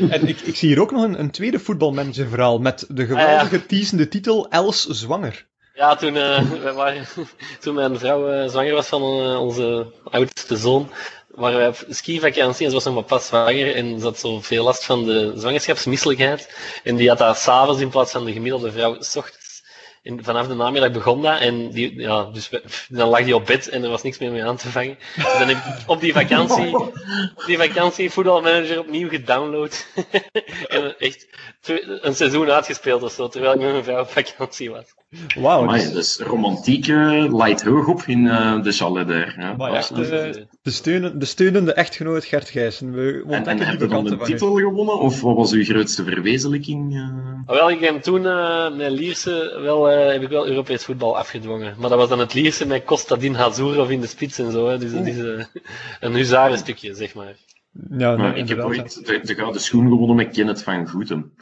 En ik, ik zie hier ook nog een, een tweede voetbalmanager verhaal met de geweldige ah, ja. titel Els Zwanger. Ja, toen, *laughs* wij waren, toen mijn vrouw zwanger was van onze oudste zoon, waren wij op skivakantie en ze was nog maar pas zwanger en ze had zo veel last van de zwangerschapsmisselijkheid. En die had dat s'avonds in plaats van de gemiddelde vrouw s ochtends. En vanaf de namiddag begon dat en die, ja, dus dan lag die op bed en er was niks meer mee aan te vangen. Dus dan heb ik op die vakantie, op die vakantie voetbalmanager opnieuw gedownload. *laughs* en echt een seizoen uitgespeeld of zo, terwijl ik met mijn vrouw op vakantie was. Wauw. Dus, dus romantiek uh, light hoog op in uh, de chalet daar. Ja. Maar echt, de, de, steunende, de steunende echtgenoot Gert Gijssen. We en en heb je dan een titel gewonnen, of wat was uw grootste verwezenlijking? Uh... Wel, ik heb toen met Lierse wel, heb ik wel Europees voetbal afgedwongen. Maar dat was dan het Lierse met Kostadin Hazurov in de spits en zo. Hè. Dus dat is een huzarenstukje, zeg maar. Ja, maar ik heb ooit de, de, gouden schoen gewonnen met Kenneth van Goeten.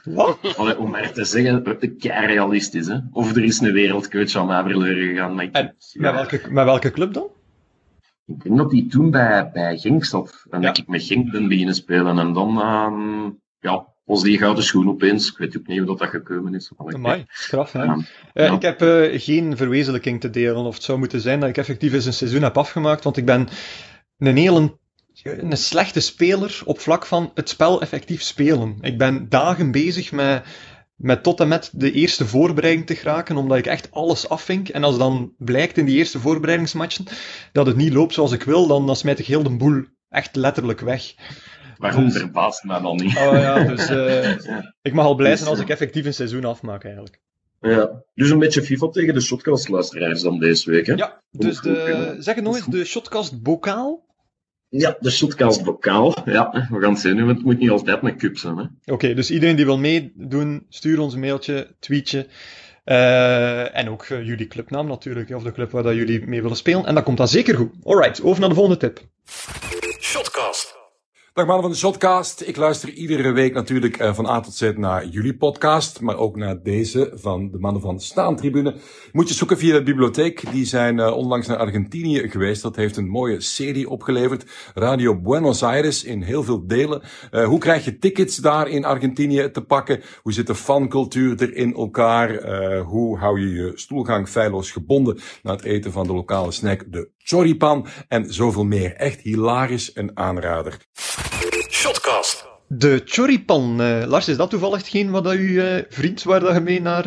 Allee, om maar te zeggen, kei realistisch. Hè? Of er is een wereldcoach aan mij verloren gegaan. Maar ik, en, met, welke, met welke club dan? Ik denk dat hij toen bij, bij Genk zat. En ja. dat ik met Genk ben beginnen spelen. En dan um, ja, was die gouden schoen opeens. Ik weet ook niet hoe dat, dat gekomen is. Amai, straf, hè? Ja. Uh, Ik heb uh, geen verwezenlijking te delen. Of het zou moeten zijn dat ik effectief eens een seizoen heb afgemaakt. Want ik ben een hele een slechte speler op vlak van het spel effectief spelen. Ik ben dagen bezig met, met tot en met de eerste voorbereiding te geraken, omdat ik echt alles afvink. En als dan blijkt in die eerste voorbereidingsmatchen dat het niet loopt zoals ik wil, dan, dan smijt ik heel de boel echt letterlijk weg. Waarom dus, verbaast me dan niet? Oh ja, dus uh, ja. *laughs* ik mag al blij zijn als ik effectief een seizoen afmaak eigenlijk. Ja, dus een beetje FIFA tegen de shotcast-luisteraars dan deze week, hè? Ja, dus de, zeg het nog eens, de shotcast-bokaal ja, de shotcast bokaal. Ja, we gaan het zien. Het moet niet altijd een cup zijn. Oké, okay, dus iedereen die wil meedoen, stuur ons een mailtje, tweetje. Uh, en ook uh, jullie clubnaam natuurlijk, of de club waar dat jullie mee willen spelen. En dat komt dan zeker goed. Alright, over naar de volgende tip. Shotcast. Dag mannen van de Shotcast. Ik luister iedere week natuurlijk uh, van A tot Z naar jullie podcast, maar ook naar deze van de mannen van Staantribune. Moet je zoeken via de bibliotheek. Die zijn uh, onlangs naar Argentinië geweest. Dat heeft een mooie serie opgeleverd. Radio Buenos Aires in heel veel delen. Uh, hoe krijg je tickets daar in Argentinië te pakken? Hoe zit de fancultuur er in elkaar? hoe hou je je stoelgang feilloos gebonden na het eten van de lokale snack, de choripan en zoveel meer. Echt hilarisch en aanrader. Shotcast. De choripan. Uh, Lars, is dat toevallig hetgeen wat uw uh, vriend, waar dat je mee naar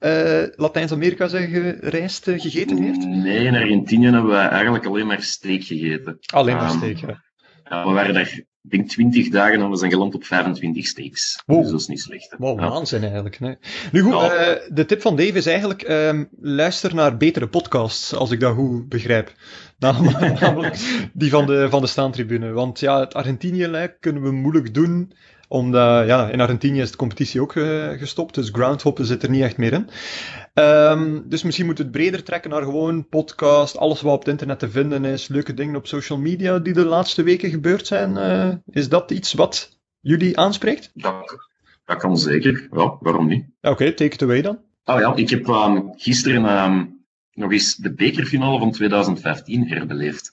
uh, Latijns-Amerika zijn gereisd, gegeten heeft? Nee, in Argentinië hebben we eigenlijk alleen maar steak gegeten. Alleen maar um, steak, ja. ja. We waren daar, ik denk, 20 dagen en we zijn geland op 25 steaks. Wow. Dus dat is niet slecht. Wow, ja. waanzin eigenlijk. Nee. Nu goed, ja. de tip van Dave is eigenlijk, ehm, luister naar betere podcasts, als ik dat goed begrijp. *laughs* Namelijk *laughs* die van de, van de staantribune. Want ja, het Argentinië-lijk kunnen we moeilijk doen. Omdat, ja, in Argentinië is de competitie ook uh, gestopt. Dus groundhoppen zit er niet echt meer in. Um, dus misschien moeten we het breder trekken naar gewoon podcast. Alles wat op het internet te vinden is. Leuke dingen op social media die de laatste weken gebeurd zijn. Uh, is dat iets wat jullie aanspreekt? Dat, dat kan zeker. Ja, waarom niet? Oké, okay, take it away dan. Oh ja, ik heb um, gisteren... Um, nog eens de bekerfinale van 2015 herbeleefd.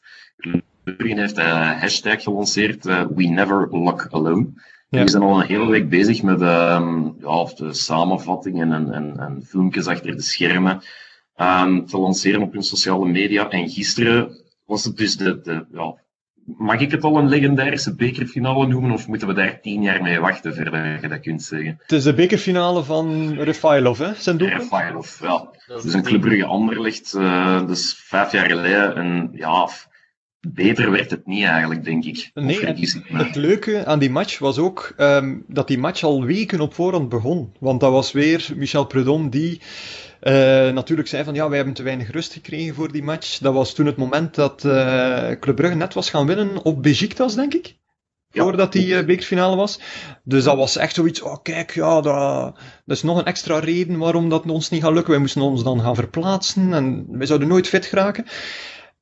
Jurgen heeft een hashtag gelanceerd, uh, We Never Lock Alone. Ja. We zijn al een hele week bezig met um, ja, de samenvattingen en, en, en, filmpjes achter de schermen um, te lanceren op hun sociale media. En gisteren was het dus de, de ja, mag ik het al een legendarische bekerfinale noemen, of moeten we daar tien jaar mee wachten voordat je dat kunt zeggen? Het is de bekerfinale van Refailov, hè? Zijn doel? Refailov, ja. Dus een Club Brugge Anderlecht, uh, dus vijf jaar geleden. En ja, beter werd het niet eigenlijk, denk ik. Nee, het, leuke aan die match was ook um, dat die match al weken op voorhand begon. Want dat was weer Michel Prudhomme die uh, natuurlijk zei van ja, wij hebben te weinig rust gekregen voor die match. Dat was toen het moment dat uh, Club Brugge net was gaan winnen op Besiktas, denk ik. Voordat die uh, bekerfinale was. Dus dat was echt zoiets, oh kijk, ja, dat, dat is nog een extra reden waarom dat ons niet gaat lukken. Wij moesten ons dan gaan verplaatsen en wij zouden nooit fit geraken.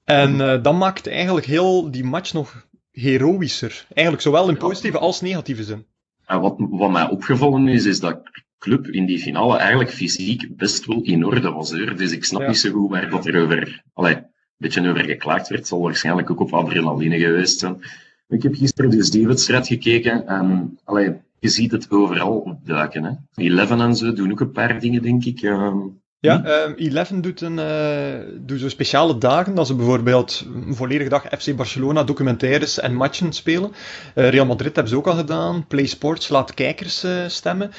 En uh, dat maakt eigenlijk heel die match nog heroïscher. Eigenlijk zowel in positieve als negatieve zin. En wat, wat mij opgevallen is, is dat club in die finale eigenlijk fysiek best wel in orde was. Hoor. Dus ik snap niet zo goed waar dat er over, allee, een beetje over geklaagd werd. Het zal waarschijnlijk ook op adrenaline geweest zijn. Ik heb gisteren dus die wedstrijd gekeken en allee, je ziet het overal opduiken. Hè. Eleven en zo doen ook een paar dingen, denk ik. Uh, ja, uh, Eleven doet, een, uh, doet zo speciale dagen, dat ze bijvoorbeeld een volledige dag FC Barcelona documentaires en matchen spelen. Uh, Real Madrid hebben ze ook al gedaan. Play Sports laat kijkers uh, stemmen.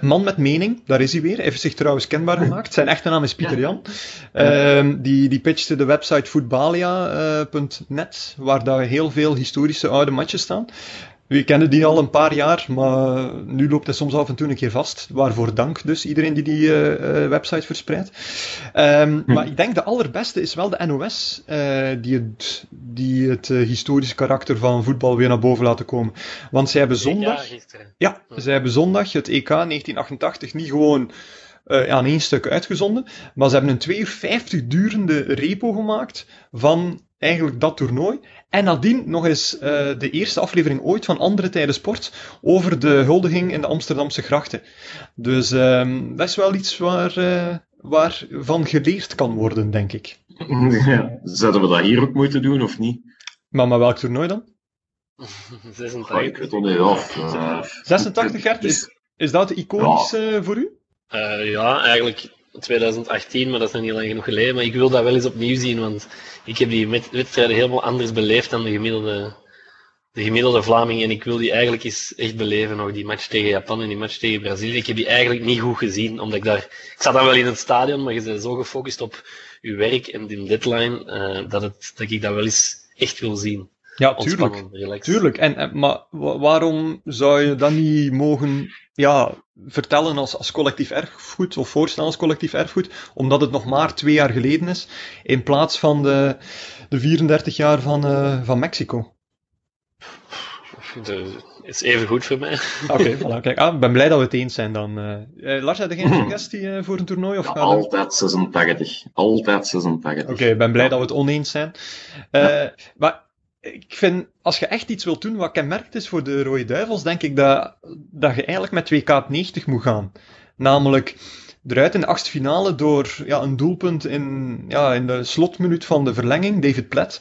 man met mening, daar is hij weer. Hij heeft zich trouwens kenbaar gemaakt. Zijn echte naam is Pieter Jan. Ehm, die, die pitchte de website voetbalia.net, waar daar heel veel historische oude matches staan. We kennen die al een paar jaar, maar nu loopt hij soms af en toe een keer vast. Waarvoor dank dus iedereen die die uh, website verspreidt. Um, hm. Maar ik denk de allerbeste is wel de NOS, uh, die het, die het historische karakter van voetbal weer naar boven laten komen. Want zij hebben zondag... Ja, zij hebben zondag het EK 1988 niet gewoon uh, aan één stuk uitgezonden. Maar ze hebben een 2 uur 50 durende repo gemaakt van eigenlijk dat toernooi. En nadien nog eens uh, de eerste aflevering ooit van Andere Tijden Sport over de huldiging in de Amsterdamse grachten. Dus um, dat is wel iets waar, uh, waar van geleerd kan worden, denk ik. *laughs* Ja. Zouden we dat hier ook moeten doen, of niet? Maar, maar welk toernooi dan? *laughs* 86. ik weet het niet af. Uh, 86, Gert? Is, is dat iconisch ja. voor u? ja, eigenlijk 2018, maar dat is nog niet lang genoeg geleden. Maar ik wil dat wel eens opnieuw zien, want ik heb die wedstrijden helemaal anders beleefd dan de gemiddelde, de gemiddelde Vlaming. En ik wil die eigenlijk eens echt beleven, nog die match tegen Japan en die match tegen Brazilië. Ik heb die eigenlijk niet goed gezien, omdat ik daar... Ik zat dan wel in het stadion, maar je bent zo gefocust op je werk en die deadline, uh, dat, het, dat ik dat wel eens echt wil zien. Ja, tuurlijk. Tuurlijk. En, en, maar waarom zou je dan niet mogen ja, vertellen als, als collectief erfgoed, of voorstellen als collectief erfgoed, omdat het nog maar twee jaar geleden is, in plaats van de, de 34 jaar van, uh, van Mexico? Het is even goed voor mij. Oké, *laughs* okay, kijk. Ah, ik ben blij dat we het eens zijn dan. Uh, Lars, heb je geen suggestie uh, voor een toernooi? Of ja, altijd 86. Altijd 86. Oké, okay, ik ben blij dat we het oneens zijn. Ja. Maar ik vind, als je echt iets wilt doen wat kenmerkt is voor de Rode Duivels, denk ik dat, dat je eigenlijk met 2K90 moet gaan. Namelijk eruit in de achtste finale door ja, een doelpunt in, ja, in de slotminuut van de verlenging, David Platt.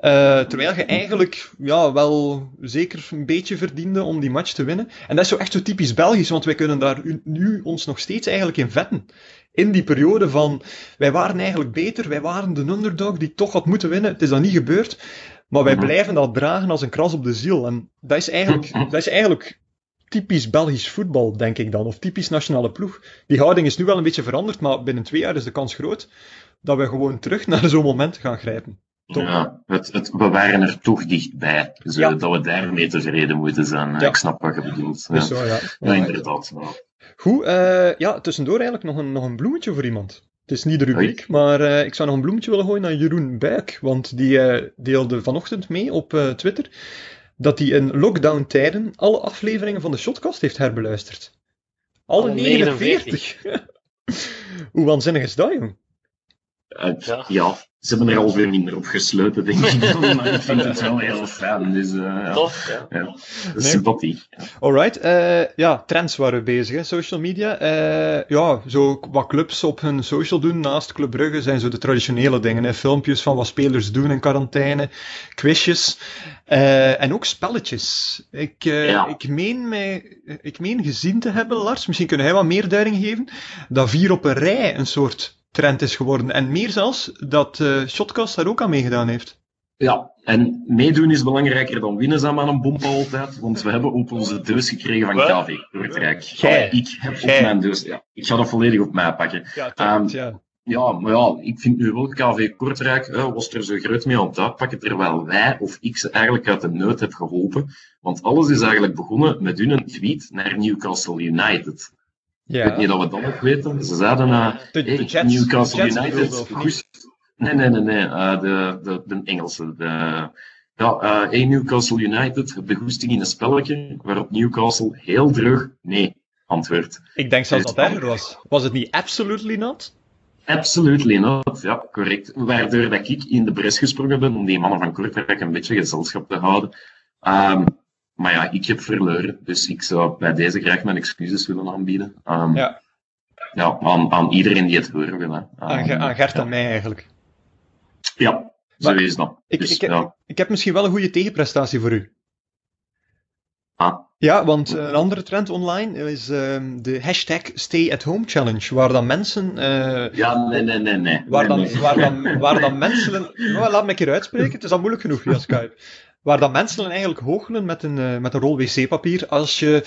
Uh, terwijl je eigenlijk ja, wel zeker een beetje verdiende om die match te winnen. En dat is zo echt zo typisch Belgisch, want wij kunnen daar nu ons nog steeds eigenlijk in vetten. In die periode van, wij waren eigenlijk beter, wij waren de underdog die toch had moeten winnen. Het is dan niet gebeurd. Maar wij mhm. blijven dat dragen als een kras op de ziel. En dat is eigenlijk, dat is eigenlijk typisch Belgisch voetbal, denk ik dan. Of typisch nationale ploeg. Die houding is nu wel een beetje veranderd, maar binnen twee jaar is de kans groot dat we gewoon terug naar zo'n moment gaan grijpen. Ja, het, het, we waren er toch dichtbij. Dus ja. dat we daarmee tevreden moeten zijn. Ja. Ik snap wat je bedoelt. Ja, zo, ja. ja inderdaad. Goed, uh, ja, tussendoor eigenlijk nog een, nog een bloemetje voor iemand. Het is niet de rubriek, maar uh, ik zou nog een bloemetje willen gooien naar Jeroen Buik. Want die uh, deelde vanochtend mee op uh, Twitter dat hij in lockdown-tijden alle afleveringen van de Shotcast heeft herbeluisterd. Alle 49. 49. *laughs* Hoe waanzinnig is dat, jong? ja. Ja ze hebben er al veel minder op gesloten, denk ik. *laughs* maar ik vind het wel heel fijn. Dus, uh, ja. Tof, ja. ja. Nee. Sympathie. Alright, uh, ja, trends waren we bezig, hè, social media. Uh, ja, zo wat clubs op hun social doen naast Club Brugge zijn zo de traditionele dingen. Hè. Filmpjes van wat spelers doen in quarantaine, quizjes en ook spelletjes. Ik, ja. ik, meen mij, ik meen gezien te hebben, Lars, misschien kunnen hij wat meer duiding geven, dat vier op een rij een soort trend is geworden. En meer zelfs dat uh, Shotcast daar ook aan meegedaan heeft. Ja, en meedoen is belangrijker dan winnen, zijn maar een bompa altijd. Want we hebben op onze deus gekregen van KV Kortrijk. Ik heb op mijn deus, ja, ik ga dat volledig op mij pakken. Ja, um, ja. Ja, maar ja, ik vind nu wel KV Kortrijk hè, was er zo groot mee aan het uitpakken, terwijl wij of ik ze eigenlijk uit de nood heb geholpen. Want alles is eigenlijk begonnen met hun tweet naar Newcastle United. Ja. Ik weet niet of we dat nog weten. Ze zeiden uh, de, de Newcastle United. Nee, nee, nee, nee. Uh, de, de, de Engelse. De, ja, uh, Newcastle United, de goesting in een spelletje, waarop Newcastle heel terug nee antwoordt. Ik denk zelfs dat het erger was. Was het niet absolutely not? Absolutely not, ja, correct. Waardoor dat ik in de bres gesprongen ben om die mannen van Kortrijk een beetje gezelschap te houden. Um, maar ja, ik heb verloren, dus ik zou bij deze graag mijn excuses willen aanbieden. Um, ja. Ja, aan, aan iedereen die het horen wil. Hè. Um, aan, aan Gert en mij eigenlijk. Ja, zo is dat. Ik, dus, ik, ja. ik heb misschien wel een goede tegenprestatie voor u. Ah. Ja, want een andere trend online is um, de hashtag Stay at Home Challenge, waar dan mensen. Uh, ja, nee, nee, nee, nee. Waar dan. Waar dan, *laughs* waar dan mensen. Oh, laat me een keer uitspreken, het is al moeilijk genoeg via Skype. Waar dan mensen eigenlijk hoogelen met een, uh, met een rol wc-papier als je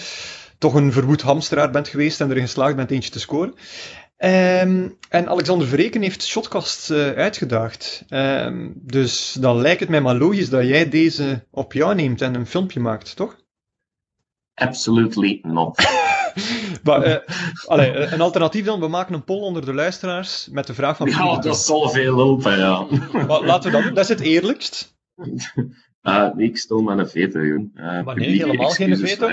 toch een verwoed hamsteraar bent geweest en erin geslaagd bent eentje te scoren. Um, en Alexander Verreken heeft Shotcast uh, uitgedaagd. Um, dus dan lijkt het mij maar logisch dat jij deze op jou neemt en een filmpje maakt, toch? Absolutely not. *laughs* maar, uh, allee, een alternatief dan, we maken een poll onder de luisteraars met de vraag van... Ja, dat zal veel helpen, ja. maar, laten we dat doen, dat is het eerlijkst. *laughs* Uh, ik stel maar een veto, joh. Uh, maar nee, helemaal geen veto.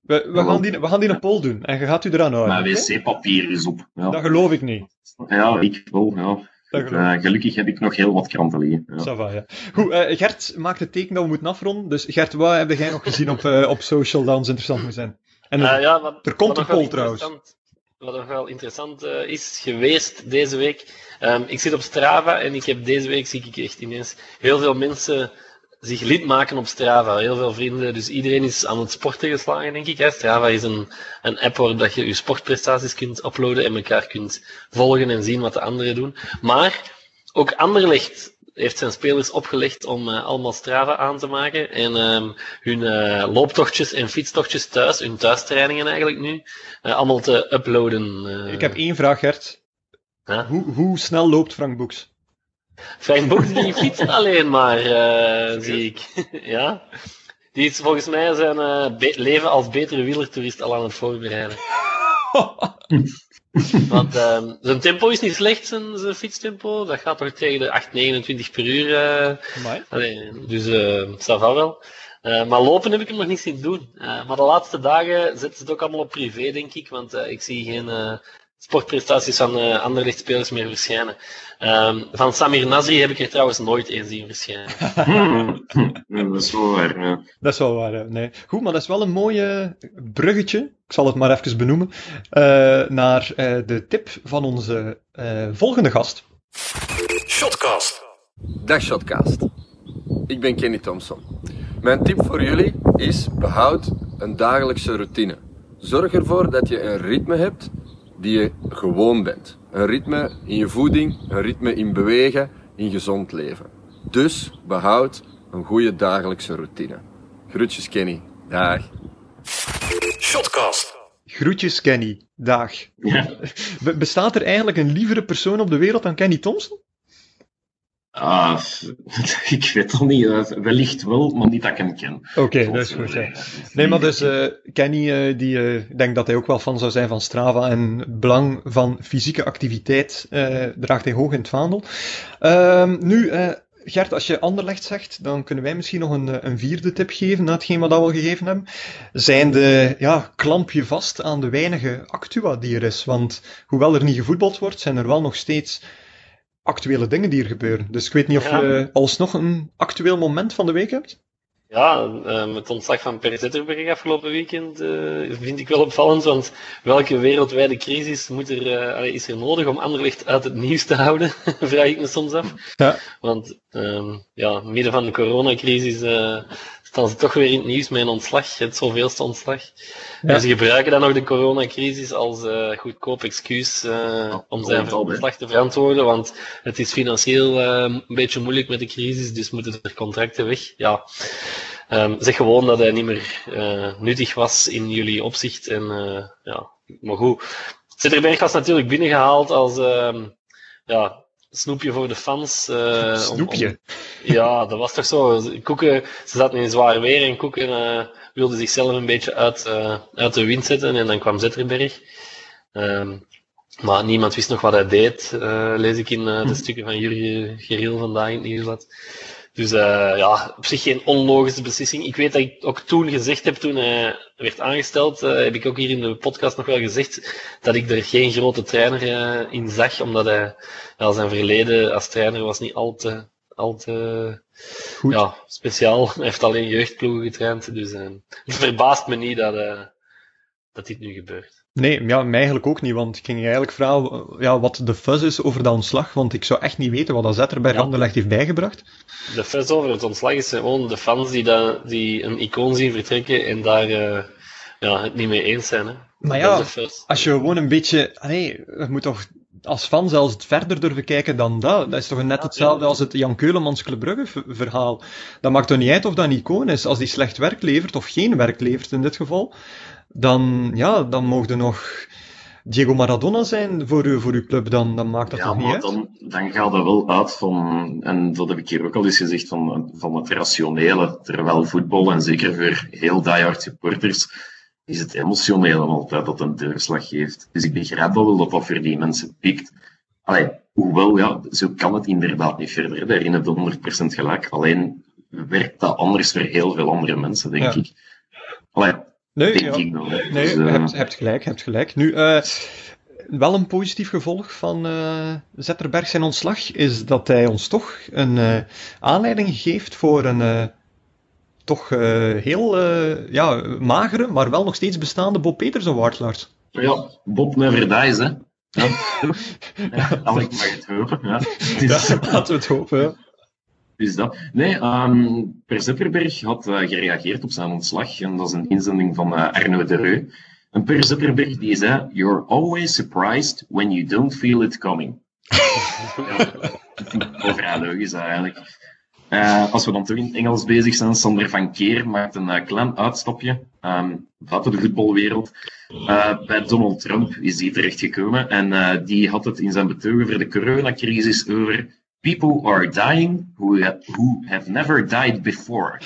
We, we, gaan die, we gaan die een poll doen en je gaat u eraan houden. Maar wc-papier is op. Ja. Dat geloof ik niet. Ja, ik wel, ja. Uh, gelukkig heb ik nog heel wat kranten liggen. Ja. Va, ja. Goed, uh, Gert maakt het teken dat we moeten afronden. Dus Gert, wat heb jij nog gezien op, uh, op social dat ons interessant moet zijn? En er, ja, wat, er komt een poll trouwens. Wat nog wel interessant is geweest deze week. Um, ik zit op Strava en ik heb deze week zie ik echt ineens heel veel mensen zich lid maken op Strava. Heel veel vrienden. Dus iedereen is aan het sporten geslagen, denk ik. Hè. Strava is een, een app waar je je sportprestaties kunt uploaden en elkaar kunt volgen en zien wat de anderen doen. Maar ook Anderlecht heeft zijn spelers opgelegd om uh, allemaal Strava aan te maken en um, hun uh, looptochtjes en fietstochtjes thuis, hun thuistrainingen eigenlijk nu, uh, allemaal te uploaden. Ik heb één vraag, Gert. Huh? Hoe, hoe snel loopt Frank Boeks? Frank Boeks die *laughs* fietst alleen maar, uh, zie ik. *laughs* ja. Die is volgens mij zijn uh, leven als betere wielertoerist al aan het voorbereiden. *laughs* Want uh, zijn tempo is niet slecht, zijn, zijn fietstempo. Dat gaat toch tegen de 8, 29 per uur. Uh, allee, dus uh, ça va wel. Uh, maar lopen heb ik hem nog niet zien doen. Uh, maar de laatste dagen zetten ze het ook allemaal op privé, denk ik. Want uh, ik zie geen uh, sportprestaties van uh, andere lichtspelers meer verschijnen. Um, van Samir Nasri heb ik er trouwens nooit eens zien verschijnen. *laughs* dat is wel waar, ja. Dat is wel waar, nee. Goed, maar dat is wel een mooie bruggetje, ik zal het maar even benoemen, uh, naar uh, de tip van onze volgende gast. Shotcast. Dag Shotcast. Ik ben Kenny Thompson. Mijn tip voor jullie is behoud een dagelijkse routine. Zorg ervoor dat je een ritme hebt die je gewoon bent. Een ritme in je voeding, een ritme in bewegen, in gezond leven. Dus behoud een goede dagelijkse routine. Groetjes Kenny. Dag. Shotcast. Groetjes Kenny. Dag. Ja. Bestaat er eigenlijk een lievere persoon op de wereld dan Kenny Thompson? Ah, *laughs* ik weet het niet. Wellicht wel, maar niet dat ik hem ken. Oké, okay, dat is goed. Ja. Nee, maar dus uh, Kenny, uh, die uh, denkt dat hij ook wel fan zou zijn van Strava en het belang van fysieke activiteit draagt hij hoog in het vaandel. Ehm, nu, Gert, als je Anderlecht zegt, dan kunnen wij misschien nog een, een vierde tip geven na hetgeen wat we al gegeven hebben. Zijn de, ja, klamp je vast aan de weinige actua die er is. Want hoewel er niet gevoetbald wordt, zijn er wel nog steeds actuele dingen die er gebeuren. Dus ik weet niet of ja. je alsnog een actueel moment van de week hebt? Ja, uh, het ontslag van Per Zetterberg afgelopen weekend uh, vind ik wel opvallend, want welke wereldwijde crisis moet er, uh, is er nodig om Anderlecht uit het nieuws te houden, *laughs* vraag ik me soms af. Ja. Want um, ja, midden van de coronacrisis staan ze toch weer in het nieuws met een ontslag, het zoveelste ontslag. Ja. En ze gebruiken dan nog de coronacrisis als uh, goedkoop excuus uh, om zijn ontslag te verantwoorden, want het is financieel uh, een beetje moeilijk met de crisis, dus moeten er contracten weg. Ja. Um, zeg gewoon dat hij niet meer nuttig was in jullie opzicht. En ja, maar goed. Zetterberg was natuurlijk binnengehaald als ja, snoepje voor de fans. Uh, snoepje? ja, dat was toch zo. Koeken, ze zaten in zwaar weer en Koeken uh, wilde zichzelf een beetje uit, uh, uit de wind zetten en dan kwam Zetterberg. Ehm, maar niemand wist nog wat hij deed, lees ik in de hm. stukken van Jurgen Geril vandaag in het nieuwsblad. Dus uh, ja, op zich geen onlogische beslissing. Ik weet dat ik ook toen gezegd heb, toen hij werd aangesteld, uh, heb ik ook hier in de podcast nog wel gezegd, dat ik er geen grote trainer uh, in zag, omdat hij ja, zijn verleden als trainer was niet al te, al te Goed. Ja, speciaal. Hij heeft alleen jeugdploegen getraind, dus het verbaast me niet dat, dat dit nu gebeurt. Nee, ja, mij eigenlijk ook niet, want ik ging eigenlijk vragen ja, wat de fuzz is over dat ontslag, want ik zou echt niet weten wat dat Zetterberg ja. Anderlecht heeft bijgebracht. De fuzz over het ontslag is gewoon de fans die, dat, die een icoon zien vertrekken en daar uh, ja, het niet mee eens zijn. Hè. Maar ja, als je gewoon een beetje... Nee, je moet toch als fan zelfs het verder durven kijken dan dat. Dat is toch net hetzelfde als het Jan Keulemans Club Brugge verhaal. Dat maakt toch niet uit of dat een icoon is. Als die slecht werk levert, of geen werk levert in dit geval, dan, ja, dan mogen nog Diego Maradona zijn voor, u, voor uw club, dan, dan maakt dat ja, toch niet uit? Dan, dan gaat dat wel uit van, en dat heb ik hier ook al eens gezegd, van, van het rationele. Terwijl voetbal, en zeker voor heel diehard supporters, is het emotionele altijd dat een deurslag geeft. Dus ik begrijp wel dat dat voor die mensen pikt. Allee, hoewel, ja, zo kan het inderdaad niet verder. Daarin heb je 100% gelijk. Alleen werkt dat anders voor heel veel andere mensen, denk ik. Allee, Nee, ja. nee dus, je uh... hebt, hebt, gelijk, hebt gelijk. Nu, uh, wel een positief gevolg van uh, Zetterberg zijn ontslag is dat hij ons toch een aanleiding geeft voor een toch heel ja, magere, maar wel nog steeds bestaande Bob Peters Award, Lars. Ja, Bob never dies, hè. *laughs* Ja. ja, ik mag het hopen. Ja. ja laten we het hopen, ja. Dus dat. Nee, um, Per Zetterberg had uh, gereageerd op zijn ontslag. En dat is een inzending van uh, Arno de Reu. En Per Zetterberg die zei: You're always surprised when you don't feel it coming. *laughs* Overal logisch eigenlijk. Uh, als we dan toch in het Engels bezig zijn, Sander van Keer maakt een klein uitstapje um, buiten de voetbalwereld. bij Donald Trump is die terechtgekomen en die had het in zijn betogen voor de coronacrisis over People are dying who have, who have never died before.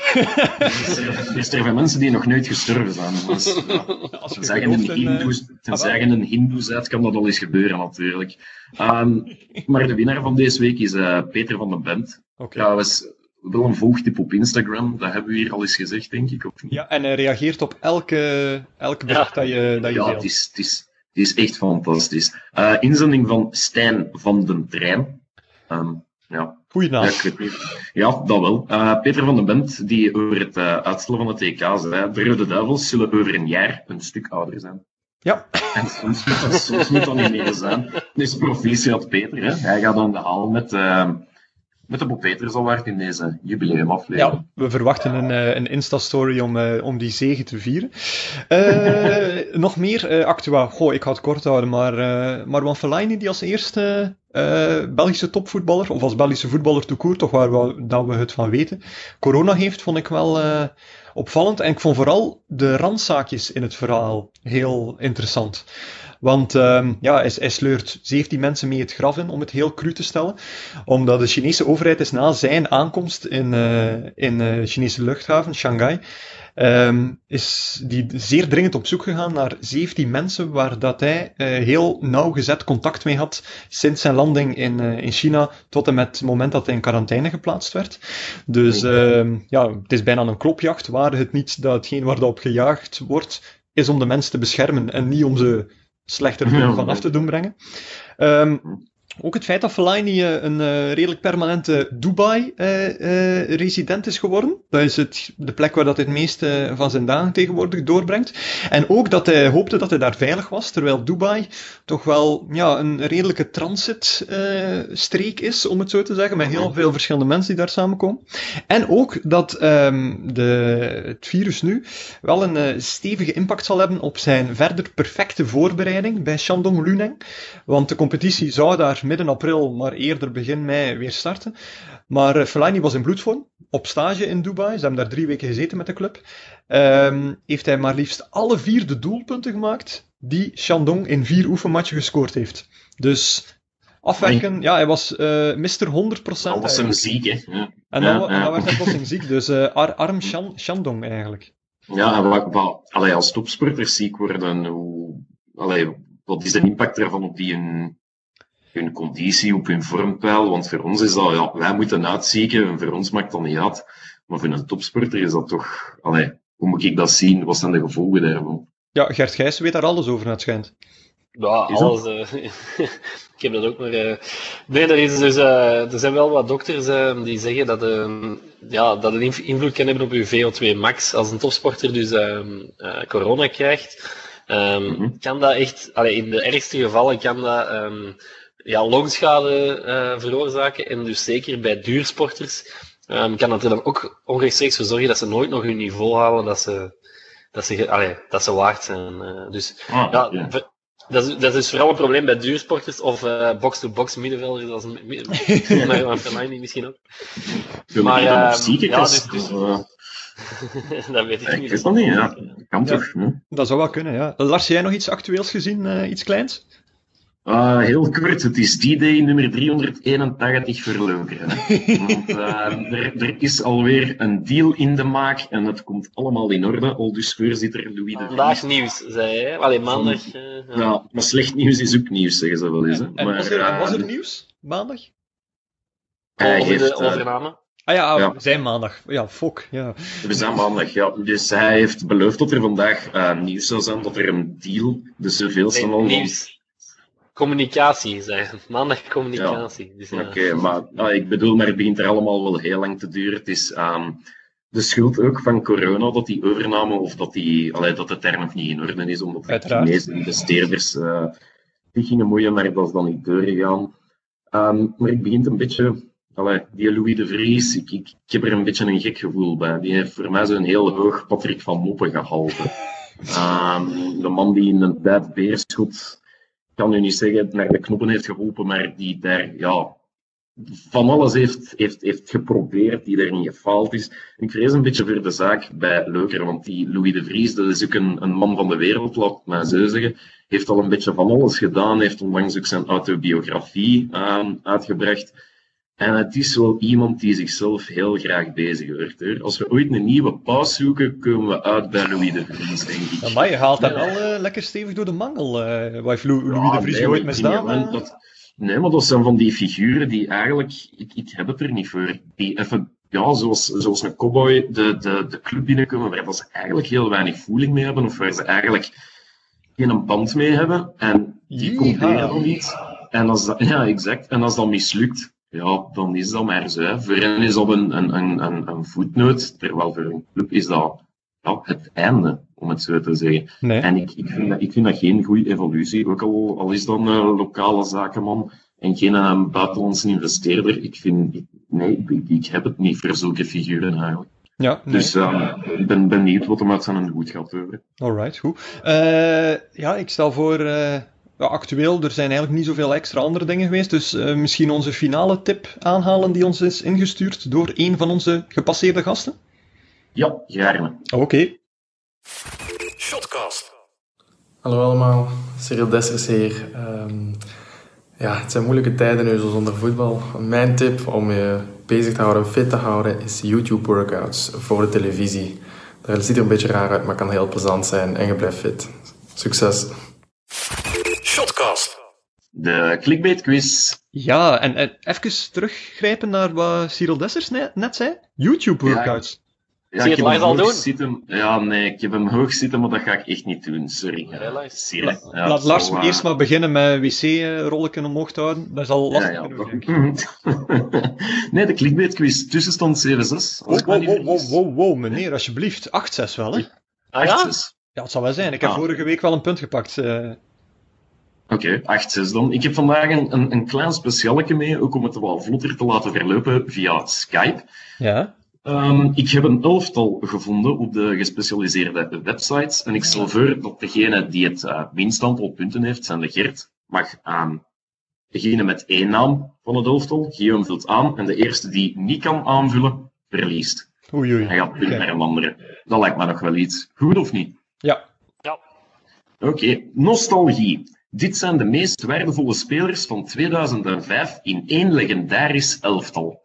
dus, *laughs* er zijn mensen die nog nooit gestorven zijn. Dus, ja, als *laughs* je zeggen een hindoe, tenzij je een hindoe bent, kan dat al eens gebeuren natuurlijk. Um, maar de winnaar van deze week is uh, Peter van den Bent. Okay. Trouwens, wel een volgtip op Instagram, dat hebben we hier al eens gezegd, denk ik. Of niet? Ja, en hij reageert op elke, elke bericht ja. dat je, dat je Ja, het is, het, is, het is echt fantastisch. Uh, inzending van Stijn van den Trein. Um, ja. Goeie naam. Ja, ja, dat wel. Uh, Peter van den Bent, die over het uh, uitstellen van het EK zei, de Rode Duivels zullen over een jaar een stuk ouder zijn. Ja. En soms moet dat, soms moet dat niet meer zijn. Dus proficiat Peter, hè. hij gaat aan de haal met... Uh, met de Bob Peters Award in deze jubileumaflevering. Ja, we verwachten een, uh, een Insta-story om, uh, om die zegen te vieren. Uh, *laughs* nog meer actua. Goh, ik ga het kort houden, maar Marwan Fellaini die als eerste Belgische topvoetballer, of als Belgische voetballer toekoert, toch waar we, dat we het van weten, corona heeft, vond ik wel opvallend. En ik vond vooral de randzaakjes in het verhaal heel interessant. Want um, ja, hij, hij, sleurt 17 mensen mee het graf in, om het heel cru te stellen. Omdat de Chinese overheid is na zijn aankomst in, uh, in uh, Chinese luchthaven, Shanghai, um, is die zeer dringend op zoek gegaan naar 17 mensen waar dat hij uh, heel nauwgezet contact mee had sinds zijn landing in, in China tot en met het moment dat hij in quarantaine geplaatst werd. Dus uh, ja, het is bijna een klopjacht, waar het niet dat hetgeen waar dat op gejaagd wordt, is om de mensen te beschermen en niet om ze slechter *laughs* van af te doen brengen. Um, ook het feit dat Fellaini eh, een uh, redelijk permanente Dubai-resident uh, is geworden. Dat is het, de plek waar dat het meeste van zijn dagen tegenwoordig doorbrengt. En ook dat hij hoopte dat hij daar veilig was, terwijl Dubai toch wel ja, een redelijke transitstreek is, om het zo te zeggen, met heel veel verschillende mensen die daar samenkomen. En ook dat um, de, het virus nu wel een stevige impact zal hebben op zijn verder perfecte voorbereiding bij Shandong Luneng. Want de competitie zou daar midden april, maar eerder begin mei weer starten. Maar uh, Fellaini was in bloedvorm, op stage in Dubai. Ze hebben daar drie weken gezeten met de club. Um, heeft hij maar liefst alle vier de doelpunten gemaakt die Shandong in vier oefenmatchen gescoord heeft. Dus afwerken. Ja, hij was uh, Mr. 100%. Al was hem ziek, hè. Ja. En dan, ja, dan werd hij plotseling ziek. Dus uh, Ar Arm Shan Shandong eigenlijk. Ja, en wat, wat, allee, als topsporters ziek worden, hoe, allee, wat is de impact daarvan op die hun, hun conditie, op hun vormpeil? Want voor ons is dat, ja, wij moeten uitzieken en voor ons maakt dat niet uit. Maar voor een topsporter is dat toch, allee, hoe moet ik dat zien? Wat zijn de gevolgen daarvan? Ja, Gert Gijs weet daar alles over, het schijnt. Ja, alles. Uh, *laughs* ik heb dat ook maar. Uh... Nee, er, is dus, uh, er zijn wel wat dokters die zeggen dat, ja, dat het invloed kan hebben op je VO2 max. Als een topsporter dus ehm, corona krijgt, um, mm -hmm. kan dat echt, allee, in de ergste gevallen kan dat um, ja, longschade veroorzaken. En dus zeker bij duursporters kan dat er dan ook onrechtstreeks voor zorgen dat ze nooit nog hun niveau halen dat ze, dat ze, allee, dat ze waard zijn. dus ah, ja. Dat is, dat is vooral een probleem bij duursporters of uh, box-to-box middenvelders, als een *laughs* misschien ook. Maar uh, ja, dus, dus, uh, *laughs* dat weet ik niet. Ik dat niet, ja. Dat kan toch. Hm? Dat zou wel kunnen, ja. Lars, jij nog iets actueels gezien, uh, iets kleins? Uh, heel kort, het is die day nummer 381 voor. Want uh, er, er, is alweer een deal in de maak en het komt allemaal in orde. Al dus voorzitter Louis de Vries. Vandaag nieuws, zei hij. Alleen maandag. Uh, ja. maar slecht nieuws is ook nieuws, zeggen ze wel eens. Hè. Maar, was, er, was er nieuws maandag? Hij over heeft, de overname. Ah ja, ja, zijn maandag. Ja, fok. Ja. We zijn maandag, ja. Dus hij heeft beloofd dat er vandaag nieuws zou zijn, dat er een deal, de zoveelste nee, al... Nieuws. Communicatie, zei Maandag communicatie. Ja. Dus, Oké, okay, maar nou, ik bedoel, maar het begint er allemaal wel heel lang te duren. Het is um, de schuld ook van corona dat die overname, of dat, die, allee, dat het er nog niet in orde is, omdat de Chinese investeerders uh, die gingen moeien, maar dat is dan niet doorgegaan. Um, maar ik begin een beetje, allee, die Louis de Vries, ik, ik, ik, heb er een beetje een gek gevoel bij. Die heeft voor mij zo'n heel hoog Patrick van Moppen gehalte. Um, de man die in een tijd beerschot kan nu niet zeggen naar de knoppen heeft geholpen, maar die daar ja, van alles heeft, heeft, heeft geprobeerd, die er niet gefaald is. Ik vrees een beetje voor de zaak bij Leuker, want die Louis de Vries, dat is ook een, een man van de wereld, laat maar zo zeggen, heeft al een beetje van alles gedaan, heeft onlangs ook zijn autobiografie uh, uitgebracht. En het is wel iemand die zichzelf heel graag bezighoudt. Hoor. Als we ooit een nieuwe paus zoeken, komen we uit bij Louis de Vries, denk ik. Maar je haalt hem wel uh, lekker stevig door de mangel. Uh, wat heeft Louis, ja, de Vries nee, ooit misdaan? Nee, dat, nee, maar dat zijn van die figuren die eigenlijk... Ik, ik heb het er niet voor. Die even, ja, zoals, zoals een cowboy de, de, de club binnenkomen, waar ze eigenlijk heel weinig voeling mee hebben, of waar ze eigenlijk geen band mee hebben. En die proberen dan iets. En als dat, ja, exact. En als dat mislukt, ja, dan is dat maar zo. Voor hen is dat een, een, een, een voetnoot, terwijl voor een club is dat ja, het einde, om het zo te zeggen. Nee. En ik, ik, vind dat, ik vind dat geen goede evolutie, ook al, al is dat een lokale zakenman en geen een buitenlandse investeerder. Ik vind, ik, nee, ik, ik, heb het niet voor zulke figuren eigenlijk. Ja, nee. Dus uh, ik ben benieuwd wat er met zijn goed gaat over. Alright, goed. Uh, ja, ik stel voor uh, ja, actueel, er zijn eigenlijk niet zoveel extra andere dingen geweest. Dus uh, misschien onze finale tip aanhalen die ons is ingestuurd door een van onze gepasseerde gasten? Ja, gaarne. Oké. Okay. Shotcast. Hallo allemaal, Cyril Dessers hier. Um, ja, het zijn moeilijke tijden nu, zo zonder voetbal. Mijn tip om je bezig te houden, fit te houden, is YouTube workouts voor de televisie. Dat ziet er een beetje raar uit, maar kan heel plezant zijn en je blijft fit. Succes! De clickbait quiz. Ja, en, en even teruggrijpen naar wat Cyril Dessers net zei. YouTube workouts. Ja, Zie je het live al doen? Zitten. Ja, nee, ik heb hem hoog zitten, maar dat ga ik echt niet doen. Sorry. Ja, Laat Lars eerst maar beginnen met wc-rollen omhoog te houden. Dat is al lastig. Ja, ja, *laughs* nee, de clickbait quiz. Tussenstand 7-6. Wow, wow, wow, wow, wow, wow, meneer, alsjeblieft. 8-6 wel, hè? Ah, ja? Ja, het zal wel zijn. Ik heb ah. vorige week wel een punt gepakt. Oké, okay, 8-6 dan. Ik heb vandaag een, een, een klein specialetje mee, ook om het wel vlotter te laten verlopen via Skype. Ja. Um, ik heb een elftal gevonden op de gespecialiseerde websites. En ik stel voor dat degene die het uh, minst aantal punten heeft, zijn de Gert, mag aan. Degene met één naam van het elftal, Guillaume vult aan. En de eerste die niet kan aanvullen, verliest. Oei, oei. Hij gaat punt okay. naar een andere. Dat lijkt me nog wel iets. Goed of niet? Ja. Ja. Oké, okay. nostalgie. Dit zijn de meest waardevolle spelers van 2005 in één legendarisch elftal.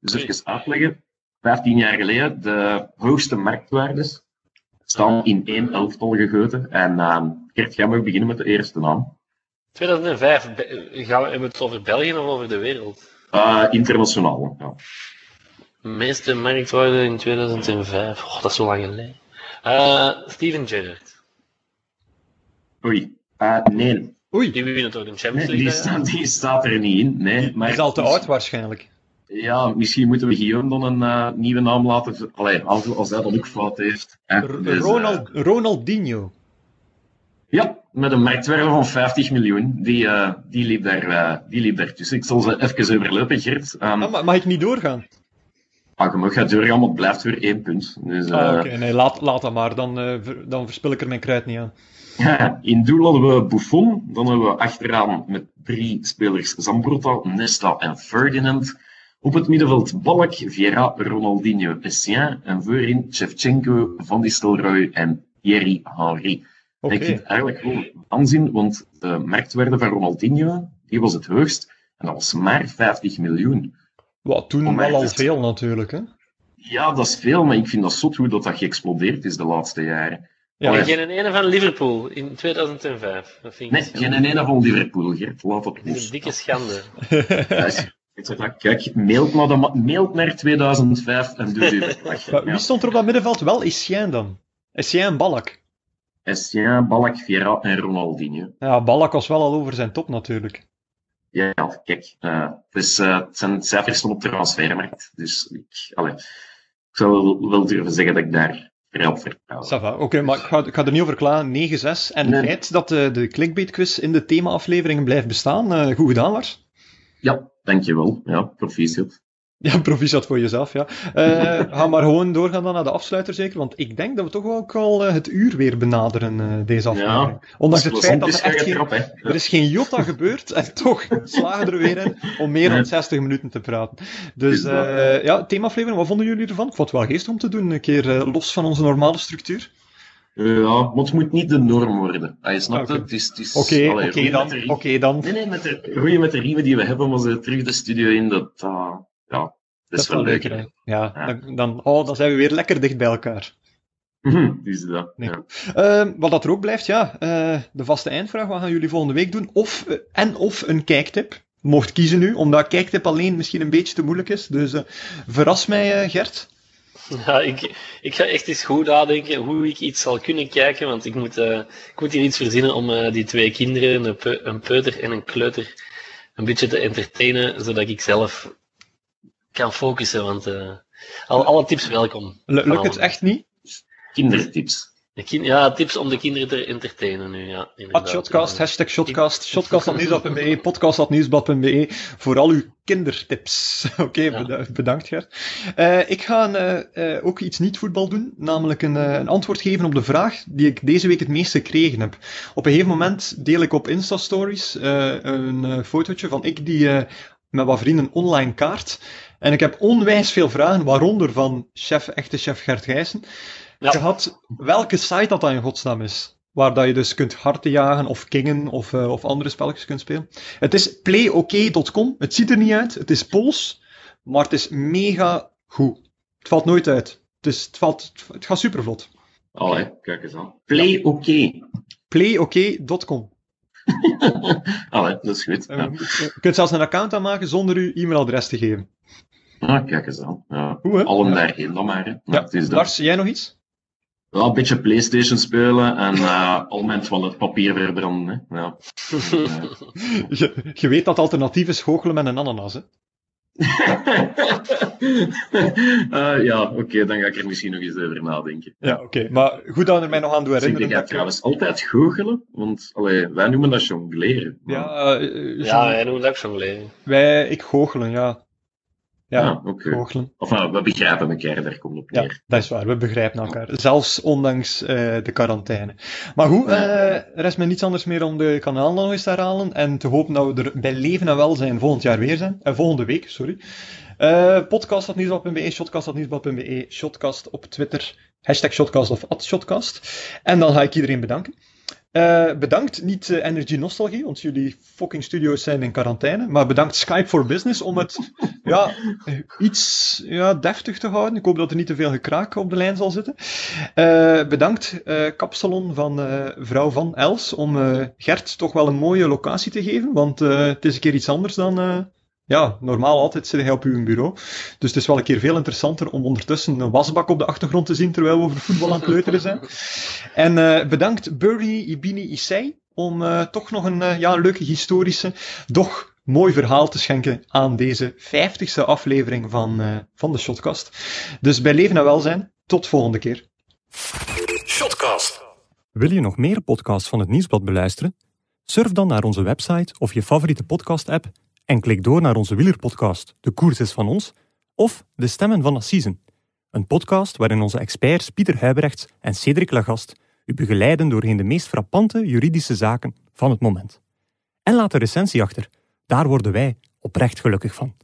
Dus even uitleggen. 15 jaar geleden, de hoogste marktwaardes staan in één elftal gegoten. En uh, Gert, jij mag beginnen met de eerste naam. 2005, gaan we, het over België of over de wereld? Uh, internationaal, ja. Meeste marktwaarde in 2005. Oh, dat is zo lang geleden. Uh, Steven Gerrard. Oei. Uh, nee. Oei. Die winnen toch de Champions nee, League? die, staat, die staat er niet in. Nee, maar Hij is al te oud waarschijnlijk. Ja, misschien moeten we Guillaume dan een uh, nieuwe naam laten. Allee, als, als hij dat ook fout heeft. Dus, Ronald, uh, Ronaldinho. Ja, met een marktwaarde van 50 miljoen. Die, uh, die, liep daar, die liep daar tussen. Ik zal ze even overlopen, Gert. Um, ah, mag ik niet doorgaan? Ah, je mag doorgaan, maar het blijft weer één punt. Dus, ah, Oké, okay. nee, laat, laat dat maar. Dan, dan verspil ik er mijn kruid niet aan. Ja, in doel hadden we Buffon. Dan hebben we achteraan met drie spelers Zambrotta, Nesta en Ferdinand. Op het middenveld Balk, Vieira, Ronaldinho, Essien. En voorin Shevchenko, Van Nistelrooy en Thierry Henry. Okay. Ik vind het eigenlijk wel aanzien, want de marktwaarde van Ronaldinho die was het hoogst. En dat was maar 50 miljoen. Wat toen wel al veel natuurlijk, hè? Ja, dat is veel, maar ik vind dat zot hoe dat, dat geëxplodeerd is de laatste jaren. Ja, maar geen ene van Liverpool in 2005. Dat vind nee, geen ene van Liverpool, Gert. Laat dat los. Dat is een dikke schande. *laughs* kijk, mailt naar, de, mailt naar 2005 en doe je verslag. *laughs* Ja. Wie stond er op dat middenveld wel? Essien dan? Essien en Balak. Essien, Balak, Vieira en Ronaldinho. Ja, Balak was wel al over zijn top natuurlijk. Ja, kijk, uh, dus, uh, het zijn cijfers van op de transfermarkt. Dus ik, allez, ik zou wel, wel durven zeggen dat ik daar vertrouwen. Oké, okay, maar ik ga, ik ga, er niet over klagen. 9-6. En nee. het feit dat de, de clickbait-quiz in de thema-afleveringen blijft bestaan, uh, goed gedaan, Lars? Ja, dankjewel. Ja, proficiat. Ja, proficiat voor jezelf, ja. Uh, ga maar gewoon doorgaan dan naar de afsluiter, zeker. Want ik denk dat we toch ook al uh, het uur weer benaderen, uh, deze aflevering. Ja, Ondanks het feit dat er echt geen, erop, er is geen jota gebeurd. En *laughs* toch slagen er weer in om meer dan 60 minuten te praten. Dus ja, themaaflevering, wat vonden jullie ervan? Ik vond het wel geestig om te doen, een keer los van onze normale structuur. Ja, maar het moet niet de norm worden. Ah, je snapt okay. het? het, is, het is, Oké, okay, okay, dan. Oké dan. Nee, nee, met de, roeien met de riemen die we hebben, maar ze terug de studio in, dat, uh, ja, dat, dat is wel leuk. Ja, ja. Dan, dan, oh, dan zijn we weer lekker dicht bij elkaar. dus dat, nee. ja. Uh, wat dat er ook blijft, ja, uh, de vaste eindvraag, wat gaan jullie volgende week doen? Of, uh, en of een kijktip. Mocht kiezen nu, omdat kijktip alleen misschien een beetje te moeilijk is. Dus verras mij, Gert. *laughs* Ja, ik, ik ga echt eens goed nadenken hoe ik iets zal kunnen kijken, want ik moet, uh, ik moet hier iets verzinnen om uh, die twee kinderen, een, pe een peuter en een kleuter, een beetje te entertainen, zodat ik zelf kan focussen, want uh, al, alle tips welkom. L lukt het echt niet? Kindertips. Kind, ja, tips om de kinderen te entertainen nu, ja. At shotcast, hashtag shotcast, shotcast.nieuwsblad.be, *laughs* podcast.nieuwsblad.be, voor al uw kindertips. *laughs* Oké, okay, ja. bedankt Gert. Uh, ik ga uh, uh, ook iets niet-voetbal doen, namelijk een, een, antwoord geven op de vraag die ik deze week het meest gekregen heb. Op een gegeven moment deel ik op Insta-stories een fotootje van ik die met wat vrienden online kaart. En ik heb onwijs veel vragen, waaronder van chef, echte chef Gert Gijssen ja. gehad welke site dat dan in godsnaam is. Waar dat je dus kunt harten jagen of kingen of, uh, of andere spelletjes kunt spelen. Het is playok.com. Het ziet er niet uit. Het is Pools. Maar het is mega goed. Het valt nooit uit. Het, is, het, valt, het gaat super vlot. Allee, kijk eens aan. Playok. Playok.com. *laughs* Allee, dat is goed. Ja. Je kunt zelfs een account aanmaken zonder uw e-mailadres te geven. Ah, kijk eens aan. Ja. Hè? Allen daarheen dan maar. Hè. Ja. Het is Lars, jij nog iets? Ja, een beetje Playstation spelen en uh, al mijn toiletpapier verbranden. Hè. Ja. *laughs* je, je weet dat alternatief is goochelen met een ananas, hè? uh, *laughs* ja, oké, okay, dan ga ik er misschien nog eens over nadenken. Ja, oké. Okay. Maar goed dat je mij nog aan doet herinneren. Zeg, jij trouwens altijd goochelen? Want allee, wij noemen dat jongleren. Ja, uh, ja, wij noemen dat jongleren. Wij, ik goochelen, ja. Ja, okay. goochelen. Of nou, we begrijpen elkaar, daar komt op neer. Ja, dat is waar, we begrijpen elkaar. Zelfs ondanks uh, de quarantaine. Maar goed, uh, er is me niets anders meer om de kanaal nog eens te herhalen. En te hopen dat we er bij leven en welzijn volgend jaar weer zijn. Uh, volgende week, sorry. Uh, podcast.nieuwsblad.be, shotcast.nieuwsblad.be, shotcast op Twitter, hashtag shotcast of @shotcast. En dan ga ik iedereen bedanken. Uh, bedankt, niet uh, Energy Nostalgie, want jullie fucking studio's zijn in quarantaine. Maar bedankt Skype for Business om het *laughs* ja, iets ja, deftig te houden. Ik hoop dat er niet te veel gekraak op de lijn zal zitten. Uh, bedankt Kapsalon van vrouw Van Els om Gert toch wel een mooie locatie te geven. Want het is een keer iets anders dan ja, normaal altijd zit hij op uw bureau. Dus het is wel een keer veel interessanter om ondertussen een wasbak op de achtergrond te zien terwijl we over voetbal aan het kleuteren zijn. En uh, bedankt Burry Ibini Issei om uh, toch nog een uh, ja, leuke historische, doch mooi verhaal te schenken aan deze vijftigste aflevering van, van de Shotcast. Dus bij leven en welzijn, tot volgende keer. Shotcast. Wil je nog meer podcasts van het Nieuwsblad beluisteren? Surf dan naar onze website of je favoriete podcast-app en klik door naar onze wielerpodcast De Koers is van ons of De Stemmen van Assisen, een podcast waarin onze experts Pieter Huibrechts en Cedric Lagast u begeleiden doorheen de meest frappante juridische zaken van het moment. En laat een recensie achter, daar worden wij oprecht gelukkig van.